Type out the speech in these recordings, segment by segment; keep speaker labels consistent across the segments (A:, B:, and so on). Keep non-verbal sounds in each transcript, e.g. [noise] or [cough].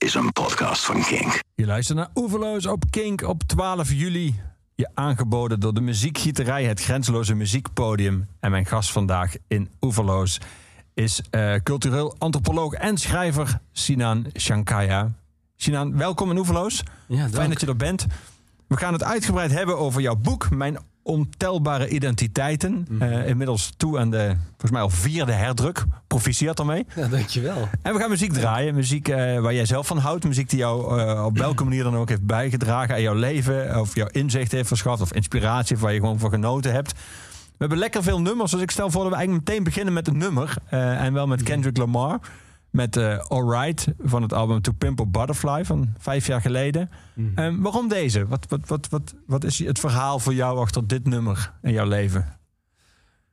A: is een podcast van Kink.
B: Je luistert naar Oeverloos op Kink op 12 juli. Je aangeboden door de muziekgieterij, het grenzeloze muziekpodium. En mijn gast vandaag in Oeverloos is uh, cultureel antropoloog en schrijver Sinan Shankaya. Sinan, welkom in Oeverloos. Ja, Fijn dat je er bent. We gaan het uitgebreid hebben over jouw boek, Mijn ontelbare identiteiten. Mm. Uh, inmiddels toe aan de, volgens mij al vierde herdruk. Proficiat ermee.
C: Ja, dankjewel.
B: En we gaan muziek draaien. Muziek uh, waar jij zelf van houdt. Muziek die jou uh, op welke manier dan ook heeft bijgedragen aan jouw leven. Of jouw inzicht heeft verschaft. Of inspiratie waar je gewoon van genoten hebt. We hebben lekker veel nummers. Dus ik stel voor dat we eigenlijk meteen beginnen met een nummer. en wel met Kendrick Lamar. Met uh, Alright van het album To Pimp a Butterfly van vijf jaar geleden. Mm. Um, waarom deze? Wat, wat, wat, wat, wat is het verhaal voor jou achter dit nummer in jouw leven?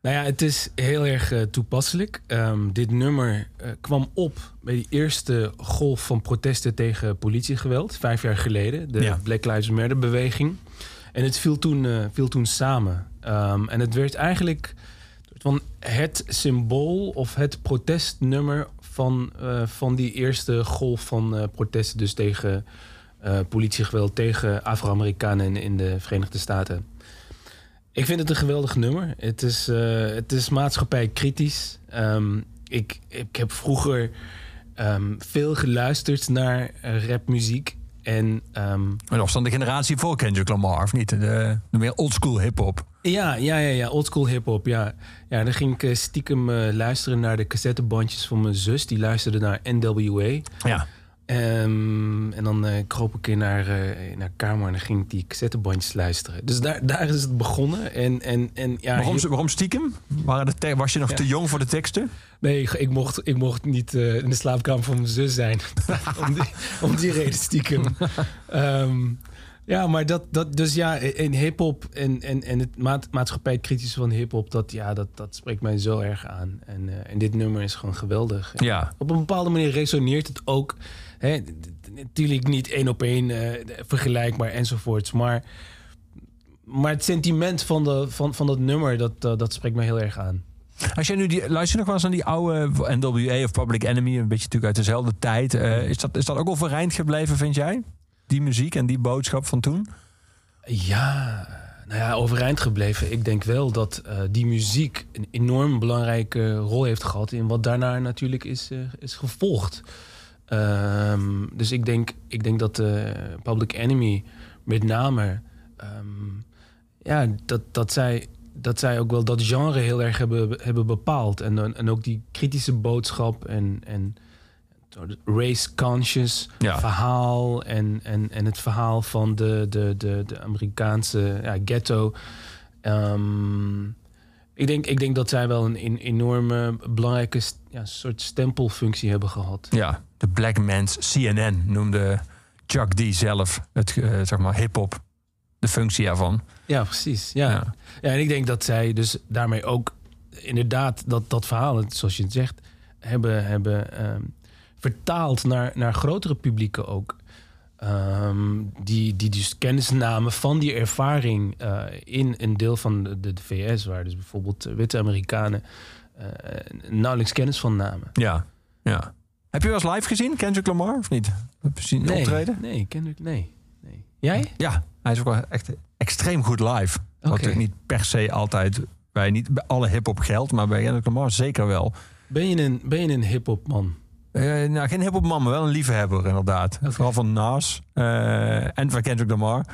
C: Nou ja, het is heel erg uh, toepasselijk. Um, dit nummer uh, kwam op bij die eerste golf van protesten tegen politiegeweld, vijf jaar geleden. De ja. Black Lives Matter beweging. En het viel toen, viel toen samen. Um, en het werd eigenlijk van het symbool of het protestnummer van, uh, van die eerste golf van uh, protesten, dus tegen uh, politiegeweld tegen Afro-Amerikanen in, de Verenigde Staten. Ik vind het een geweldig nummer. Het is, het is maatschappij kritisch. Um, ik, ik heb vroeger um, veel geluisterd naar rapmuziek. En, um,
B: van de generatie voor Kendrick Lamar, of niet? De, de meer oldschool hip-hop.
C: Ja, ja, ja, ja. oldschool hip-hop. Ja. ja, dan ging ik eh, stiekem uh, luisteren naar de cassettebandjes van mijn zus. Die luisterde naar NWA.
B: Ja.
C: Um, en dan uh, kroop ik in naar, uh, naar kamer en dan ging ik die cassettebandjes luisteren. Dus daar, daar is het begonnen. En, en, en, ja,
B: waarom, waarom stiekem? Waren de was je nog te jong voor de teksten?
C: Nee, ik mocht, ik mocht niet uh, in de slaapkamer van mijn zus zijn. [laughs] om, die, om die reden stiekem. um, [laughs] Ja, maar dat, dat dus ja, in hip-hop en, en, en het maat, maatschappij kritische van hip-hop, dat, ja, dat, dat spreekt mij zo erg aan. En, uh, en dit nummer is gewoon geweldig.
B: Ja.
C: Op een bepaalde manier resoneert het ook. Hè, natuurlijk niet één op één uh, vergelijkbaar enzovoorts. Maar, maar het sentiment van, de, van, van dat nummer, dat, uh, dat spreekt mij heel erg aan.
B: Als jij nu die, luister nog wel eens aan die oude NWA of Public Enemy, een beetje natuurlijk uit dezelfde tijd. is, dat, is dat ook overeind gebleven, vind jij? Die muziek en die boodschap van toen?
C: Ja, nou ja, overeind gebleven. Ik denk wel dat uh, die muziek een enorm belangrijke rol heeft gehad in wat daarna natuurlijk is, uh, is gevolgd. Um, dus ik denk, ik denk dat uh, Public Enemy met name, um, ja, dat, dat, zij, dat zij ook wel dat genre heel erg hebben, hebben bepaald. En, en ook die kritische boodschap en, en race-conscious verhaal en, en, en het verhaal van de, de, de, de Amerikaanse ja, ghetto. Um, ik, denk, ik denk dat zij wel een, een enorme belangrijke ja, soort stempelfunctie hebben gehad.
B: Ja, de Black Man's CNN noemde Chuck D zelf het uh, zeg maar hip-hop, de functie ervan.
C: Ja, precies. Ja. ja. Ja. en ik denk dat zij dus daarmee ook inderdaad dat, dat verhaal, zoals je het zegt, hebben, hebben um, vertaald naar, naar grotere publieken ook. Um, die, die dus kennis namen van die ervaring uh, in een deel van de, de, VS, waar dus bijvoorbeeld witte Amerikanen uh, nauwelijks kennis van namen.
B: Ja, ja. Heb je wel eens live gezien, Kendrick Lamar, of niet? Heb je zien
C: nee,
B: optreden?
C: Nee, Kendrick, nee, nee. Jij?
B: Ja, hij is ook wel echt extreem goed live. Okay. Wat niet per se altijd bij, niet bij alle hip-hop geldt, maar bij Kendrick Lamar zeker wel.
C: Ben je een, ben je een hip-hop man?
B: Uh, nou, geen hip-hop man, maar wel een liefhebber inderdaad. Okay. Vooral van Nas uh, en van Kendrick Lamar.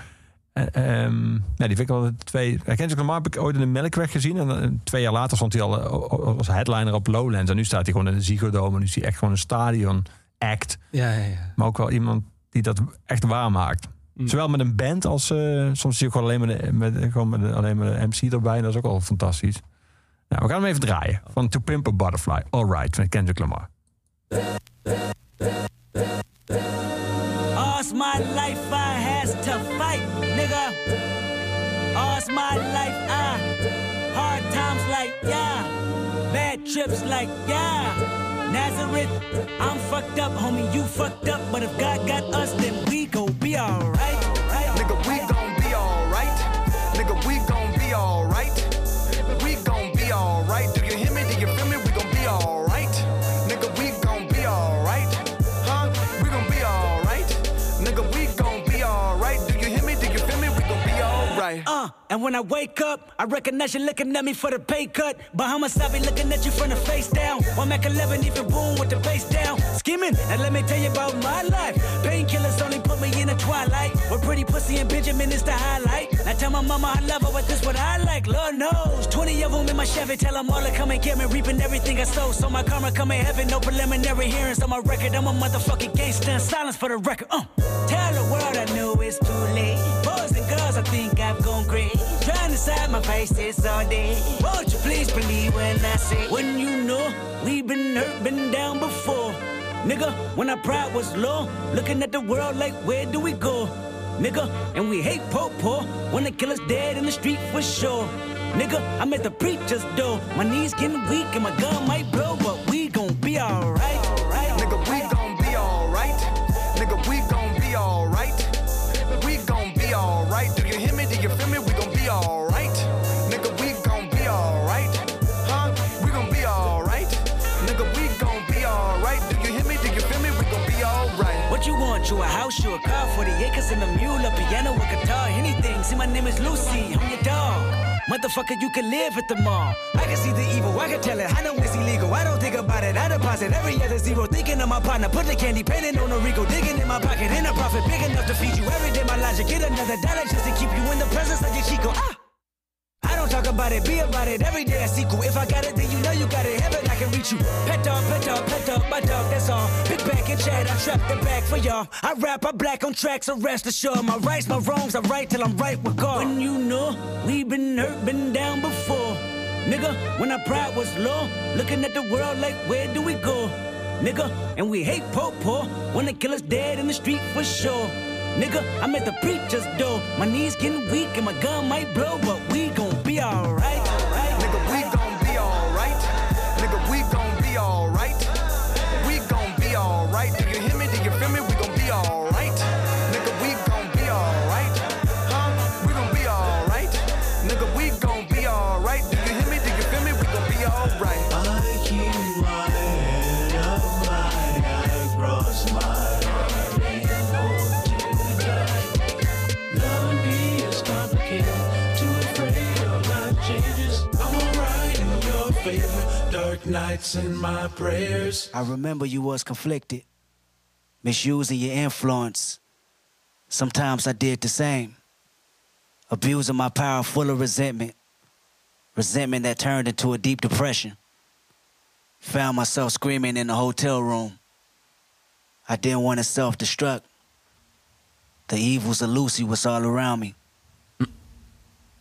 B: Uh, um, nou, die vind ik wel de twee. Kendrick Lamar heb ik ooit in de Melkweg gezien. En twee jaar later stond hij al als headliner op Lowlands. En nu staat hij gewoon in de Ziggo Dome. En nu is hij echt gewoon een stadion act.
C: Ja, ja, ja.
B: Maar ook wel iemand die dat echt waar maakt. Mm. Zowel met een band als soms zie je gewoon alleen maar, de, met, gewoon met alleen maar de MC erbij. En dat is ook al fantastisch. Nou, we gaan hem even draaien. Van To Pimp a Butterfly. All Right, van Kendrick Lamar. All's my life I has to fight, nigga. All's my life I hard times like yeah, bad trips like yeah. Nazareth, I'm fucked up, homie. You fucked up, but if God got us, then we gon' be alright.
D: Uh, and when I wake up, I recognize you looking at me for the pay cut. Bahamas, I be looking at you from the face down. One Mac 11, even boom with the face down. Skimming, and let me tell you about my life. Painkillers only put me in the twilight. With pretty pussy and Benjamin is the highlight. I tell my mama I love her, but this what I like. Lord knows. 20 of them in my Chevy, tell them all to come and get me. Reaping everything I sow, so my karma come in heaven. No preliminary hearings on my record. I'm a motherfucking gangster. Silence for the record. Uh. Tell the world I know it's too late. Girls, I think I've gone crazy. Trying to side my faces all day. Won't you please believe when I say, when you know we've been hurt, been down before. Nigga, when our pride was low, looking at the world like, where do we go? Nigga, and we hate po po when they kill us dead in the street for sure. Nigga, I'm at the preacher's door. My knees getting weak and my gun might blow, but we gon' be alright. What you a house, you a car, 40 acres and a mule, a piano, a guitar, anything. See, my name is Lucy, I'm your dog. Motherfucker, you can live at the mall. I can see the evil, I can tell it. I know it's illegal. I don't think about it. I deposit every other zero. Thinking of my partner, put the candy painting on a Rico. Digging in my pocket, in a profit big enough to feed you every day. My logic, get another dollar just to keep you in the presence of your Chico. Ah! I don't talk about it, be about it. Every day I sequel. If I got it, then you know you got it. Heaven, I can reach you. Pet dog, pet dog, pet dog, my dog, that's all. Pick back and chat, I trap the back for y'all. I rap, I black on tracks, so rest assured. My rights, my wrongs, I right till I'm right with God. When you know we been hurt, been down before. Nigga, when our pride was low, looking at the world like, where do we go? Nigga, and we hate po po when they kill us dead in the street for sure. Nigga, I'm at the preacher's door. My knees getting weak and my gun might blow, but we gon' be alright.
E: In your dark nights and my prayers.
D: I remember you was conflicted, misusing your influence. Sometimes I did the same, abusing my power full of resentment, resentment that turned into a deep depression. Found myself screaming in the hotel room. I didn't want to self destruct. The evils of Lucy was all around me.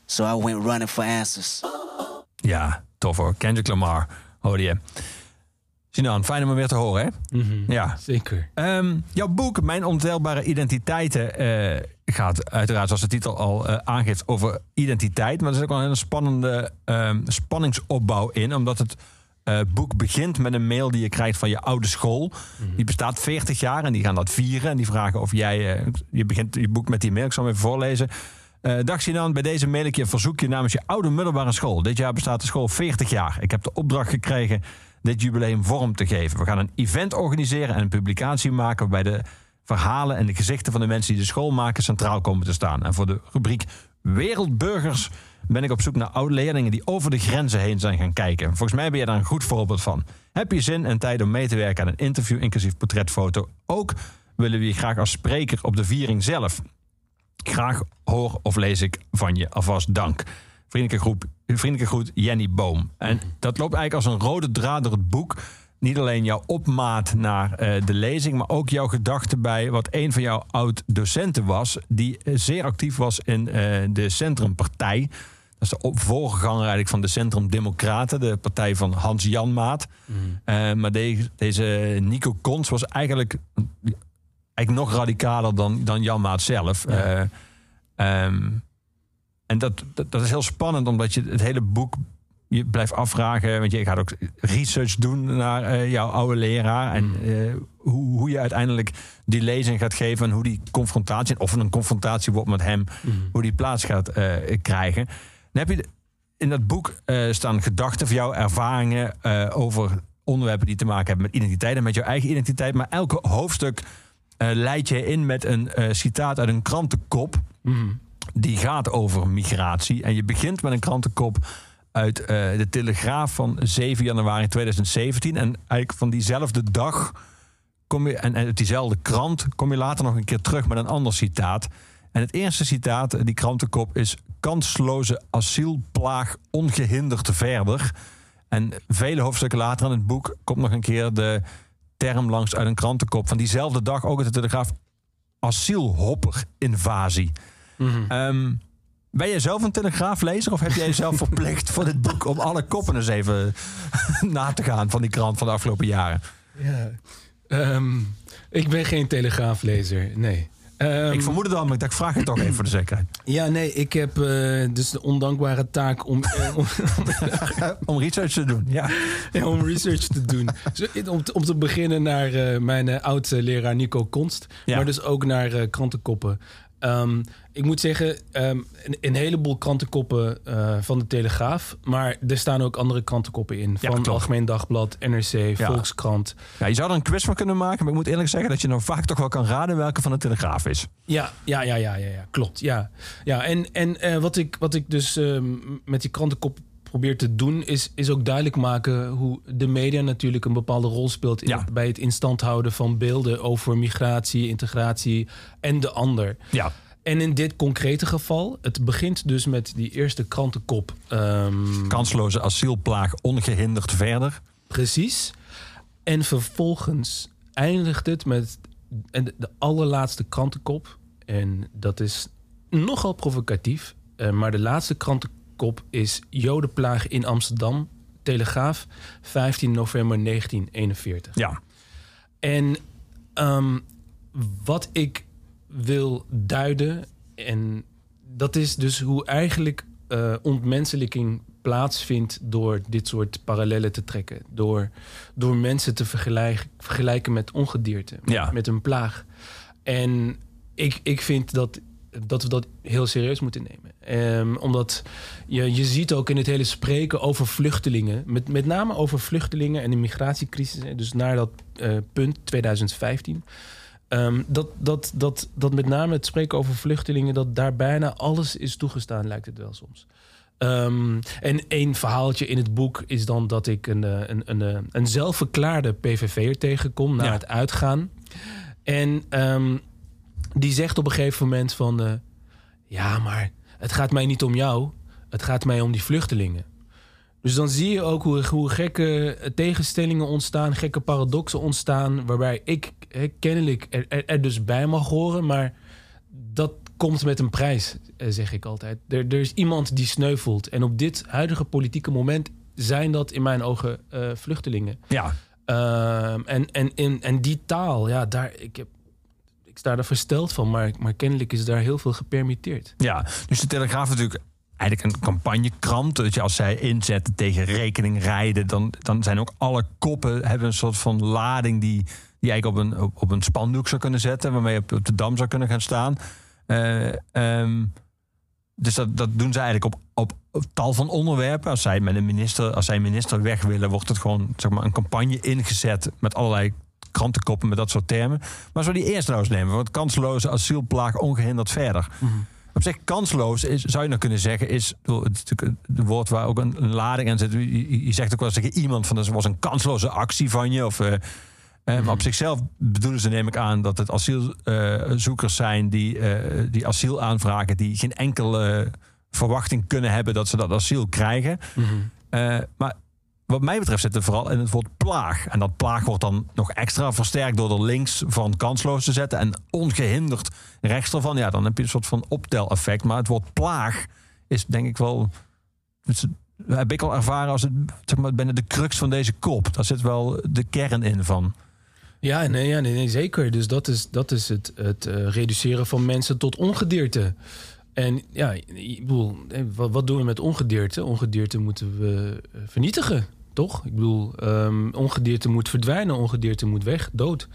D: So I went running for answers.
B: Ja, tof hoor. Kendrick Lamar, hoorde je. Sinan, fijn om hem weer te horen, hè? Ja.
C: Zeker.
B: Ehm, jouw boek, Mijn Ontelbare Identiteiten, eh, gaat uiteraard, zoals de titel al eh, aangeeft, over identiteit. Maar er zit ook wel een hele spannende ehm, spanningsopbouw in. Omdat het eh, boek begint met een mail die je krijgt van je oude school. Die bestaat 40 jaar en die gaan dat vieren. En die vragen of jij... je begint je boek met die mail, ik zal hem even voorlezen. Eh dag Sinan, bij deze mail ik je verzoekje namens je oude middelbare school. Dit jaar bestaat de school 40 jaar. Ik heb de opdracht gekregen dit jubileum vorm te geven. We gaan een event organiseren en een publicatie maken... waarbij de verhalen en de gezichten van de mensen die de school maken... centraal komen te staan. En voor de rubriek Wereldburgers ben ik op zoek naar oud-leerlingen... die over de grenzen heen zijn gaan kijken. Volgens mij ben je daar een goed voorbeeld van. Heb je zin en tijd om mee te werken aan een interview... inclusief portretfoto? Ook willen we je graag als spreker op de viering zelf... Graag hoor of lees ik van je alvast dank. Vriendelijke, groep, vriendelijke groet Jenny Boom. En dat loopt eigenlijk als een rode draad door het boek. Niet alleen jouw opmaat naar eh, de lezing, maar ook jouw gedachten bij wat een van jouw oud-docenten was, die eh, zeer actief was in eh, de Centrumpartij. Dat is de voorganger eigenlijk van de Centrum Democraten, de partij van Hans Janmaat. Eh, maar de- deze Nico Kons was eigenlijk eigenlijk nog radicaler dan, dan Jan Maat zelf. Eh, ehm, en dat, dat, dat is heel spannend, omdat je het hele boek je blijft afvragen. Want je gaat ook research doen naar eh, jouw oude leraar. En eh, hoe, hoe je uiteindelijk die lezing gaat geven. En hoe die confrontatie, of een confrontatie wordt met hem, hoe die plaats gaat krijgen. Dan heb je in dat boek staan gedachten van jouw ervaringen over onderwerpen die te maken hebben met identiteit en met jouw eigen identiteit. Maar elke hoofdstuk eh, leid je in met een eh, citaat uit een krantenkop. Die gaat over migratie. En je begint met een krantenkop uit eh, de Telegraaf van 7 januari 2017. En eigenlijk van diezelfde dag kom je, en uit diezelfde krant kom je later nog een keer terug met een ander citaat. En het eerste citaat, die krantenkop, is kansloze asielplaag ongehinderd verder. En vele hoofdstukken later in het boek komt nog een keer de term langs uit een krantenkop van diezelfde dag ook uit de Telegraaf asielhopper-invasie. Ehm, ben jij zelf een telegraaflezer of heb jij jezelf [laughs] verplicht voor dit boek om alle koppen eens even [laughs] na te gaan van die krant van de afgelopen jaren?
C: Ja. Ehm, ik ben geen telegraaflezer, nee. Ehm,
B: ik vermoed het al, maar ik dacht, vraag het toch even voor de zekerheid.
C: Ja, nee, ik heb eh, dus de ondankbare taak om, eh, om, [laughs]
B: Om research te doen, ja.
C: Ja, om research te doen. Om, te- om te beginnen naar eh, mijn oud-leraar Nico Konst.
B: Ja.
C: Maar dus ook naar krantenkoppen. Ehm, ik moet zeggen, ehm, een, een heleboel krantenkoppen eh, van de Telegraaf. Maar er staan ook andere krantenkoppen in.
B: Ja,
C: van
B: klopt.
C: Algemeen Dagblad, NRC, Volkskrant.
B: ja. Je zou er een quiz van kunnen maken, maar ik moet eerlijk zeggen dat je nou vaak toch wel kan raden welke van de Telegraaf is.
C: Ja, ja, ja, ja, ja, ja klopt. Ja, ja en, en eh, wat, ik, wat ik dus ehm, met die krantenkop probeer te doen, is, is ook duidelijk maken hoe de media natuurlijk een bepaalde rol speelt in
B: Ja.
C: bij het instand houden van beelden over migratie, integratie en de ander.
B: Ja.
C: En in dit concrete geval, het begint dus met die eerste krantenkop. ehm,
B: Kansloze asielplaag ongehinderd verder.
C: Precies. En vervolgens eindigt het met en de, de allerlaatste krantenkop. En dat is nogal provocatief. eh, maar de laatste krantenkop is Jodenplaag in Amsterdam. Telegraaf, 15 november 1941.
B: Ja.
C: En ehm, wat ik wil duiden, en dat is dus hoe eigenlijk eh, ontmenselijking plaatsvindt door dit soort parallellen te trekken. Door, door mensen te vergelijken, vergelijken met ongedierte, met,
B: Ja.
C: met een plaag. En ik, ik vind dat, dat we dat heel serieus moeten nemen. Ehm, omdat je, je ziet ook in het hele spreken over vluchtelingen, met, met name over vluchtelingen en de migratiecrisis, dus naar dat eh, punt 2015. ehm, dat, dat, dat, dat met name het spreken over vluchtelingen, dat daar bijna alles is toegestaan, lijkt het wel soms. Ehm, en één verhaaltje in het boek is dan dat ik een, eh, een, een, eh, een zelfverklaarde PVV'er tegenkom na
B: Ja.
C: het uitgaan. En die zegt op een gegeven moment van... eh, ja, maar het gaat mij niet om jou. Het gaat mij om die vluchtelingen. Dus dan zie je ook hoe, hoe gekke tegenstellingen ontstaan, gekke paradoxen ontstaan, waarbij ik kennelijk er, er, er dus bij mag horen, maar dat komt met een prijs, eh, zeg ik altijd. Er, er is iemand die sneuvelt. En op dit huidige politieke moment zijn dat in mijn ogen eh, vluchtelingen.
B: Ja.
C: Ehm, en, en, en, en die taal, ja, daar, ik, heb, ik sta er versteld van, maar, maar kennelijk is daar heel veel gepermitteerd.
B: Ja, dus de Telegraaf natuurlijk eigenlijk een campagnekrant. Dat je als zij inzetten tegen rekening rijden, dan, dan zijn ook alle koppen hebben een soort van lading die, die eigenlijk op een, op, een spandoek zou kunnen zetten, waarmee je op, op de dam zou kunnen gaan staan. Eh, ehm, dus dat, dat doen ze eigenlijk op, op, op tal van onderwerpen. Als zij met een minister, als zij minister weg willen, wordt het gewoon zeg maar, een campagne ingezet met allerlei krantenkoppen met dat soort termen. Maar zo die nou eens nemen, want kansloze asielplaag ongehinderd verder. Op zich kansloos is, zou je nou kunnen zeggen, is het woord waar ook een, een lading aan zit. Je, zegt ook wel eens tegen iemand van dat was een kansloze actie van je. Of, eh, eh, Maar op zichzelf bedoelen ze, neem ik aan, dat het asielzoekers zijn die, eh, die asiel aanvragen, die geen enkele verwachting kunnen hebben dat ze dat asiel krijgen. Eh, maar wat mij betreft zit er vooral in het woord plaag. En dat plaag wordt dan nog extra versterkt door er links van kansloos te zetten en ongehinderd rechts ervan. Ja, dan heb je een soort van opteleffect. Maar het woord plaag is denk ik wel. heb ik al ervaren als het zeg maar, binnen de crux van deze kop. Daar zit wel de kern in van.
C: Ja, nee, ja, nee, nee zeker. Dus dat is, dat is het, het eh, reduceren van mensen tot ongedierte. En ja, ik bedoel, eh, wat, wat doen we met ongedierte? Ongedierte moeten we eh, vernietigen, toch? Ik bedoel, ehm, ongedierte moet verdwijnen, ongedierte moet weg, dood.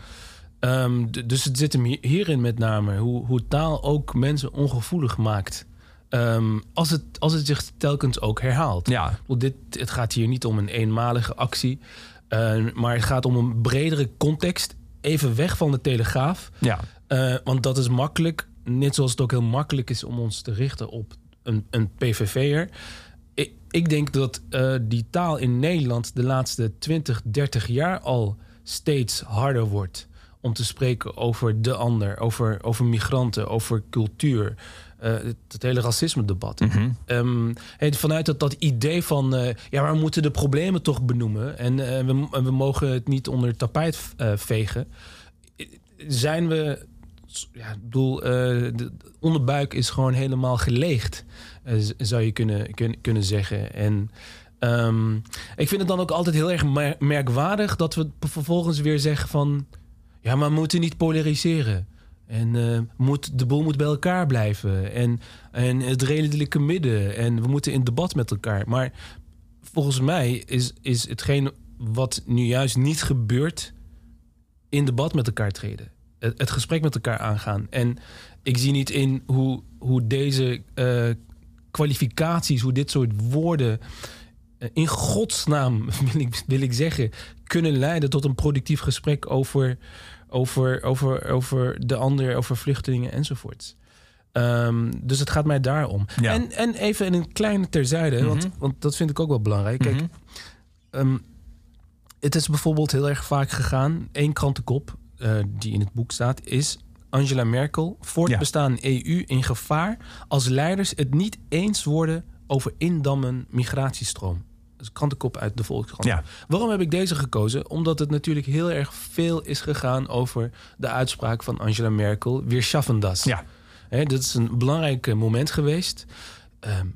C: Ehm, dus het zit hem hi- hierin met name, hoe, hoe taal ook mensen ongevoelig maakt. Ehm, als, het, als het zich telkens ook herhaalt.
B: Ja,
C: bedoel, dit, het gaat hier niet om een eenmalige actie. maar het gaat om een bredere context. Even weg van de telegraaf.
B: ja,
C: Eh, want dat is makkelijk net zoals het ook heel makkelijk is om ons te richten op een, een PVV'er. Ik, denk dat eh, die taal in Nederland de laatste 20, 30 jaar al steeds harder wordt. Om te spreken over de ander, over, over migranten, over cultuur. eh, het, het hele racisme-debat. Ehm, hey, vanuit dat, dat idee van... eh, ja, maar we moeten de problemen toch benoemen... en we, we mogen het niet onder het tapijt vegen... zijn we... Ja, ik bedoel, de onderbuik is gewoon helemaal geleegd... eh, zou je kunnen, kunnen, kunnen zeggen. En... ehm, ik vind het dan ook altijd heel erg mer- merkwaardig dat we vervolgens weer zeggen van... Ja, maar we moeten niet polariseren. En eh, moet, de boel moet bij elkaar blijven. En, en het redelijke midden. En we moeten in debat met elkaar. Maar volgens mij is, is hetgeen wat nu juist niet gebeurt... in debat met elkaar treden. Het, het gesprek met elkaar aangaan. En ik zie niet in hoe, hoe deze eh, kwalificaties... hoe dit soort woorden eh, in godsnaam, [laughs] wil ik, wil ik zeggen... kunnen leiden tot een productief gesprek over over, over, over de ander, over vluchtelingen enzovoort. Ehm, dus het gaat mij daarom.
B: Ja.
C: En, en even in een kleine terzijde, want, want dat vind ik ook wel belangrijk. Kijk, ehm, het is bijvoorbeeld heel erg vaak gegaan. Eén krantenkop eh, die in het boek staat is... Angela Merkel, voortbestaan EU in gevaar... als leiders het niet eens worden over indammen migratiestroom. Een krantenkop uit de Volkskrant.
B: Ja.
C: Waarom heb ik deze gekozen? Omdat het natuurlijk heel erg veel is gegaan over de uitspraak van Angela Merkel. Weer schaffen das.
B: Ja.
C: Dat is een belangrijk eh, moment geweest. Ehm,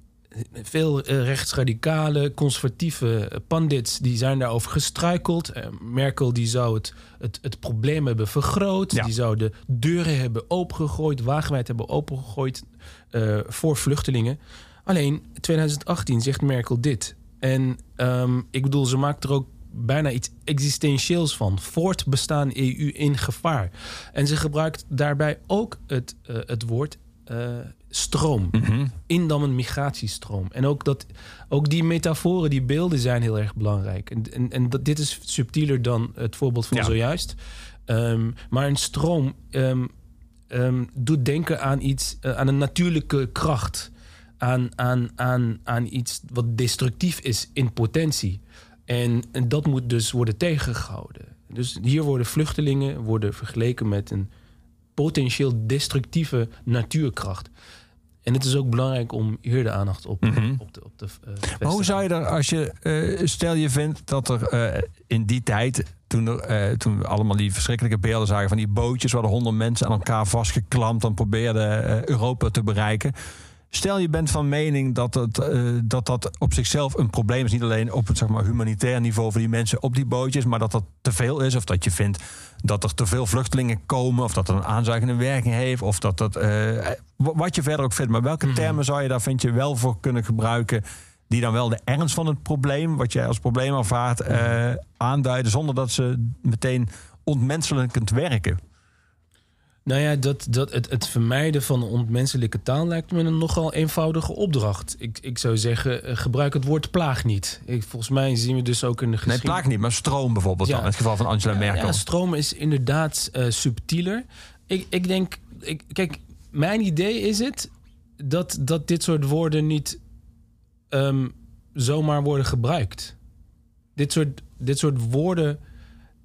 C: veel eh, rechtsradicale, conservatieve eh, pandits die zijn daarover gestruikeld. Eh, Merkel die zou het, het, het probleem hebben vergroot.
B: Ja.
C: Die zou de deuren hebben opengegooid, wagenwijd hebben opengegooid voor vluchtelingen. Alleen 2018 zegt Merkel dit. En ehm, ik bedoel, ze maakt er ook bijna iets existentieels van. Voortbestaan EU in gevaar. En ze gebruikt daarbij ook het, het woord stroom. Indammen migratiestroom. En ook, dat, ook die metaforen, die beelden zijn heel erg belangrijk. En, en, en dat, dit is subtieler dan het voorbeeld van
B: Ja.
C: zojuist. Ehm, maar een stroom ehm, ehm, doet denken aan iets, eh, aan een natuurlijke kracht. Aan, aan, aan, aan iets wat destructief is in potentie. En, en dat moet dus worden tegengehouden. Dus hier worden vluchtelingen worden vergeleken met een potentieel destructieve natuurkracht. En het is ook belangrijk om hier de aandacht op, op de op de, eh,
B: Maar hoe zou je er, als je, eh, stel je vindt dat er eh, in die tijd, toen, er, eh, toen we allemaal die verschrikkelijke beelden zagen van die bootjes waar de honderd mensen aan elkaar vastgeklampt dan probeerden eh, Europa te bereiken. Stel je bent van mening dat, het, eh, dat dat op zichzelf een probleem is. Niet alleen op het zeg maar, humanitair niveau voor die mensen op die bootjes. Maar dat dat te veel is. Of dat je vindt dat er te veel vluchtelingen komen. Of dat het een aanzuigende werking heeft. Of dat dat. eh, wat je verder ook vindt. Maar welke termen zou je daar vind je wel voor kunnen gebruiken. Die dan wel de ernst van het probleem. Wat jij als probleem ervaart. eh, aanduiden. Zonder dat ze meteen ontmenselijkend werken.
C: Nou ja, dat, dat, het, het vermijden van ontmenselijke taal lijkt me een nogal eenvoudige opdracht. Ik, ik zou zeggen, eh, gebruik het woord plaag niet. Ik, volgens mij zien we dus ook in de
B: Nee,
C: geschiedenis...
B: plaag niet. Maar stroom bijvoorbeeld.
C: Ja.
B: Dan, in het geval van Angela Merkel.
C: Ja, stroom is inderdaad eh, subtieler. Ik, ik denk, ik, kijk, mijn idee is het dat, dat dit soort woorden niet ehm, zomaar worden gebruikt. Dit soort, dit soort woorden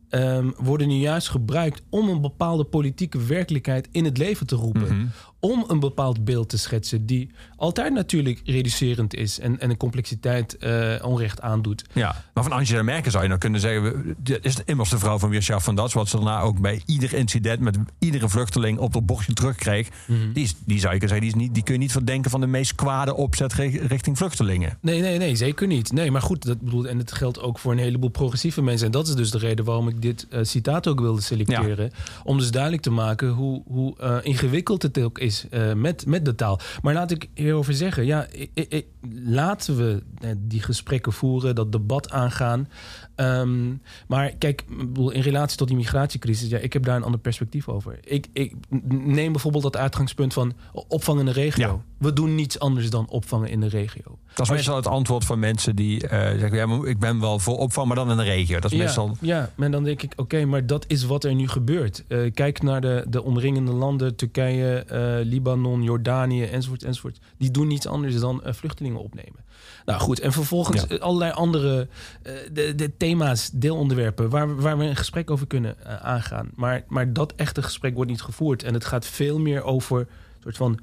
C: ehm, worden nu juist gebruikt om een bepaalde politieke werkelijkheid in het leven te roepen. Om een bepaald beeld te schetsen die altijd natuurlijk reducerend is en, en een complexiteit eh, onrecht aandoet.
B: Ja, maar van Angela Merkel zou je nou kunnen zeggen... we- dit is immers de vrouw van Wirschaft van Dat... wat ze daarna ook bij ieder incident... met iedere vluchteling op het bordje terugkreeg... die, is, die zou je kunnen zeggen... Die, is niet, die kun je niet verdenken van de meest kwade opzet... ri- richting vluchtelingen.
C: Nee, nee, nee, zeker niet. Nee, maar goed, dat bedoel, en het geldt ook voor een heleboel progressieve mensen. En dat is dus de reden waarom ik dit eh, citaat ook wilde selecteren. Om dus duidelijk te maken hoe, hoe eh, ingewikkeld het ook is eh, met, met de taal. Maar laat ik hierover zeggen, ja, ik, ik- laten we eh, die gesprekken voeren, dat debat aangaan. Ehm, maar kijk, in relatie tot die migratiecrisis, ja, ik heb daar een ander perspectief over. Ik, ik neem bijvoorbeeld dat uitgangspunt van opvang in de regio.
B: Ja.
C: We doen niets anders dan opvangen in de regio.
B: Dat is meestal het antwoord van mensen die eh, zeggen... Ja, ik ben wel voor opvang, maar dan in de regio. Dat is
C: Ja,
B: meestal...
C: ja, maar dan denk ik, oké, maar dat is wat er nu gebeurt. Eh, kijk naar de, de omringende landen, Turkije, eh, Libanon, Jordanië, enzovoort, enzovoort. Die doen niets anders dan vluchtelingen opnemen. Nou goed, en vervolgens
B: Ja.
C: eh, allerlei andere eh, de, de thema's, deelonderwerpen... Waar, we- waar we een gesprek over kunnen eh, aangaan. Maar, maar dat echte gesprek wordt niet gevoerd. En het gaat veel meer over een soort van...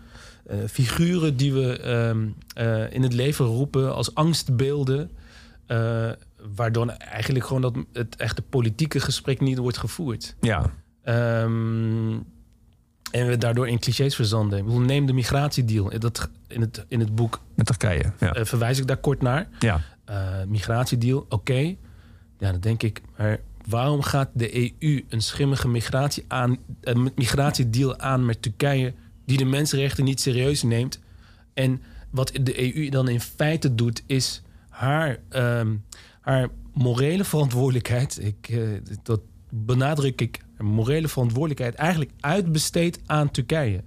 C: figuren die we ehm, eh, in het leven roepen als angstbeelden... waardoor eigenlijk gewoon dat het echte politieke gesprek niet wordt gevoerd.
B: Ja,
C: Ehm, en we daardoor in clichés verzanden. Ik bedoel, neem de migratiedeal. Dat, in, het, in het boek
B: met Turkije. Ja.
C: eh, verwijs ik daar kort naar.
B: ja.
C: Eh, migratiedeal, oké. Ja, dan denk ik, maar waarom gaat de EU een schimmige migratie aan, een migratiedeal aan met Turkije... die de mensenrechten niet serieus neemt? En wat de EU dan in feite doet, is haar, ehm, haar morele verantwoordelijkheid... Ik, eh, dat benadruk ik, morele verantwoordelijkheid... eigenlijk uitbesteedt aan Turkije.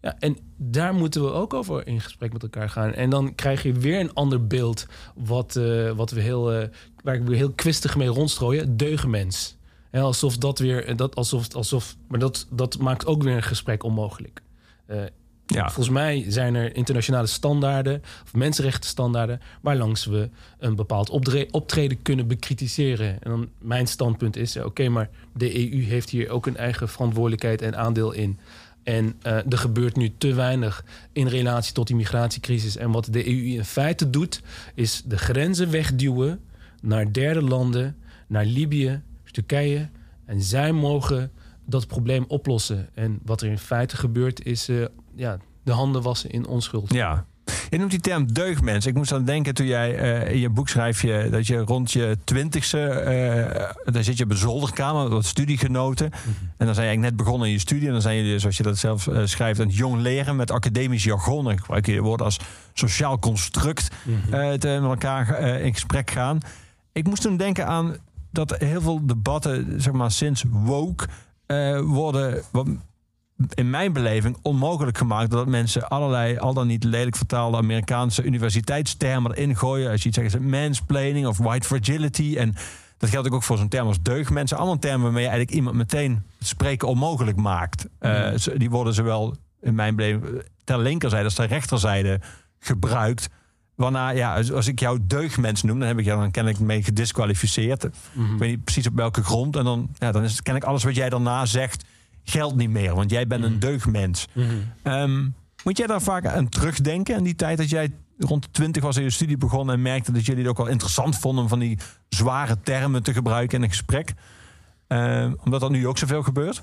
C: Ja, en daar moeten we ook over in gesprek met elkaar gaan. En dan krijg je weer een ander beeld, wat, eh, wat we heel, eh, waar ik weer heel kwistig mee rondstrooien: deugenmens. Hè, alsof dat weer, dat, alsof, alsof, maar dat, dat maakt ook weer een gesprek onmogelijk. Eh,
B: ja.
C: Volgens mij zijn er internationale standaarden of mensenrechtenstandaarden waarlangs we een bepaald optreden kunnen bekritiseren. En dan mijn standpunt is: eh, oké, maar de EU heeft hier ook een eigen verantwoordelijkheid en aandeel in. En eh, er gebeurt nu te weinig in relatie tot die migratiecrisis. En wat de EU in feite doet, is de grenzen wegduwen naar derde landen, naar Libië, Turkije. En zij mogen dat probleem oplossen. En wat er in feite gebeurt, is eh, ja, de handen wassen in onschuld.
B: Ja. Je noemt die term deugdmens. Ik moest aan denken toen jij eh, in je boek schrijf je dat je rond je twintigste, eh dan zit je op een zolderkamer, wat studiegenoten.
C: Mhm.
B: En dan zijn je eigenlijk net begonnen in je studie. En dan zijn jullie, zoals je dat zelf eh, schrijft, aan het jong leren met academisch jargon. En gebruik je woorden als sociaal construct
C: Mhm.
B: te met elkaar in gesprek gaan. Ik moest toen denken aan dat heel veel debatten, zeg maar sinds woke, worden wat in mijn beleving onmogelijk gemaakt doordat mensen allerlei al dan niet lelijk vertaalde Amerikaanse universiteitstermen erin gooien. Als je iets zegt, is het mansplaining of white fragility. En dat geldt ook voor zo'n term als deugdmensen. Allemaal termen waarmee je eigenlijk iemand meteen spreken onmogelijk maakt. Eh, ze- die worden zowel in mijn beleving ter linkerzijde als ter rechterzijde gebruikt. Waarna, ja, als, ik jou deugdmens noem, dan heb ik jou dan kennelijk mee gedisqualificeerd. Ik weet niet precies op welke grond. En dan, ja, dan is het kennelijk alles wat jij daarna zegt, geldt niet meer. Want jij bent een deugdmens. Ehm, moet jij daar vaak aan terugdenken? aan die tijd dat jij rond de 20 was in je studie begon en merkte dat jullie het ook wel interessant vonden om van die zware termen te gebruiken in een gesprek? Ehm, omdat dat nu ook zoveel gebeurt?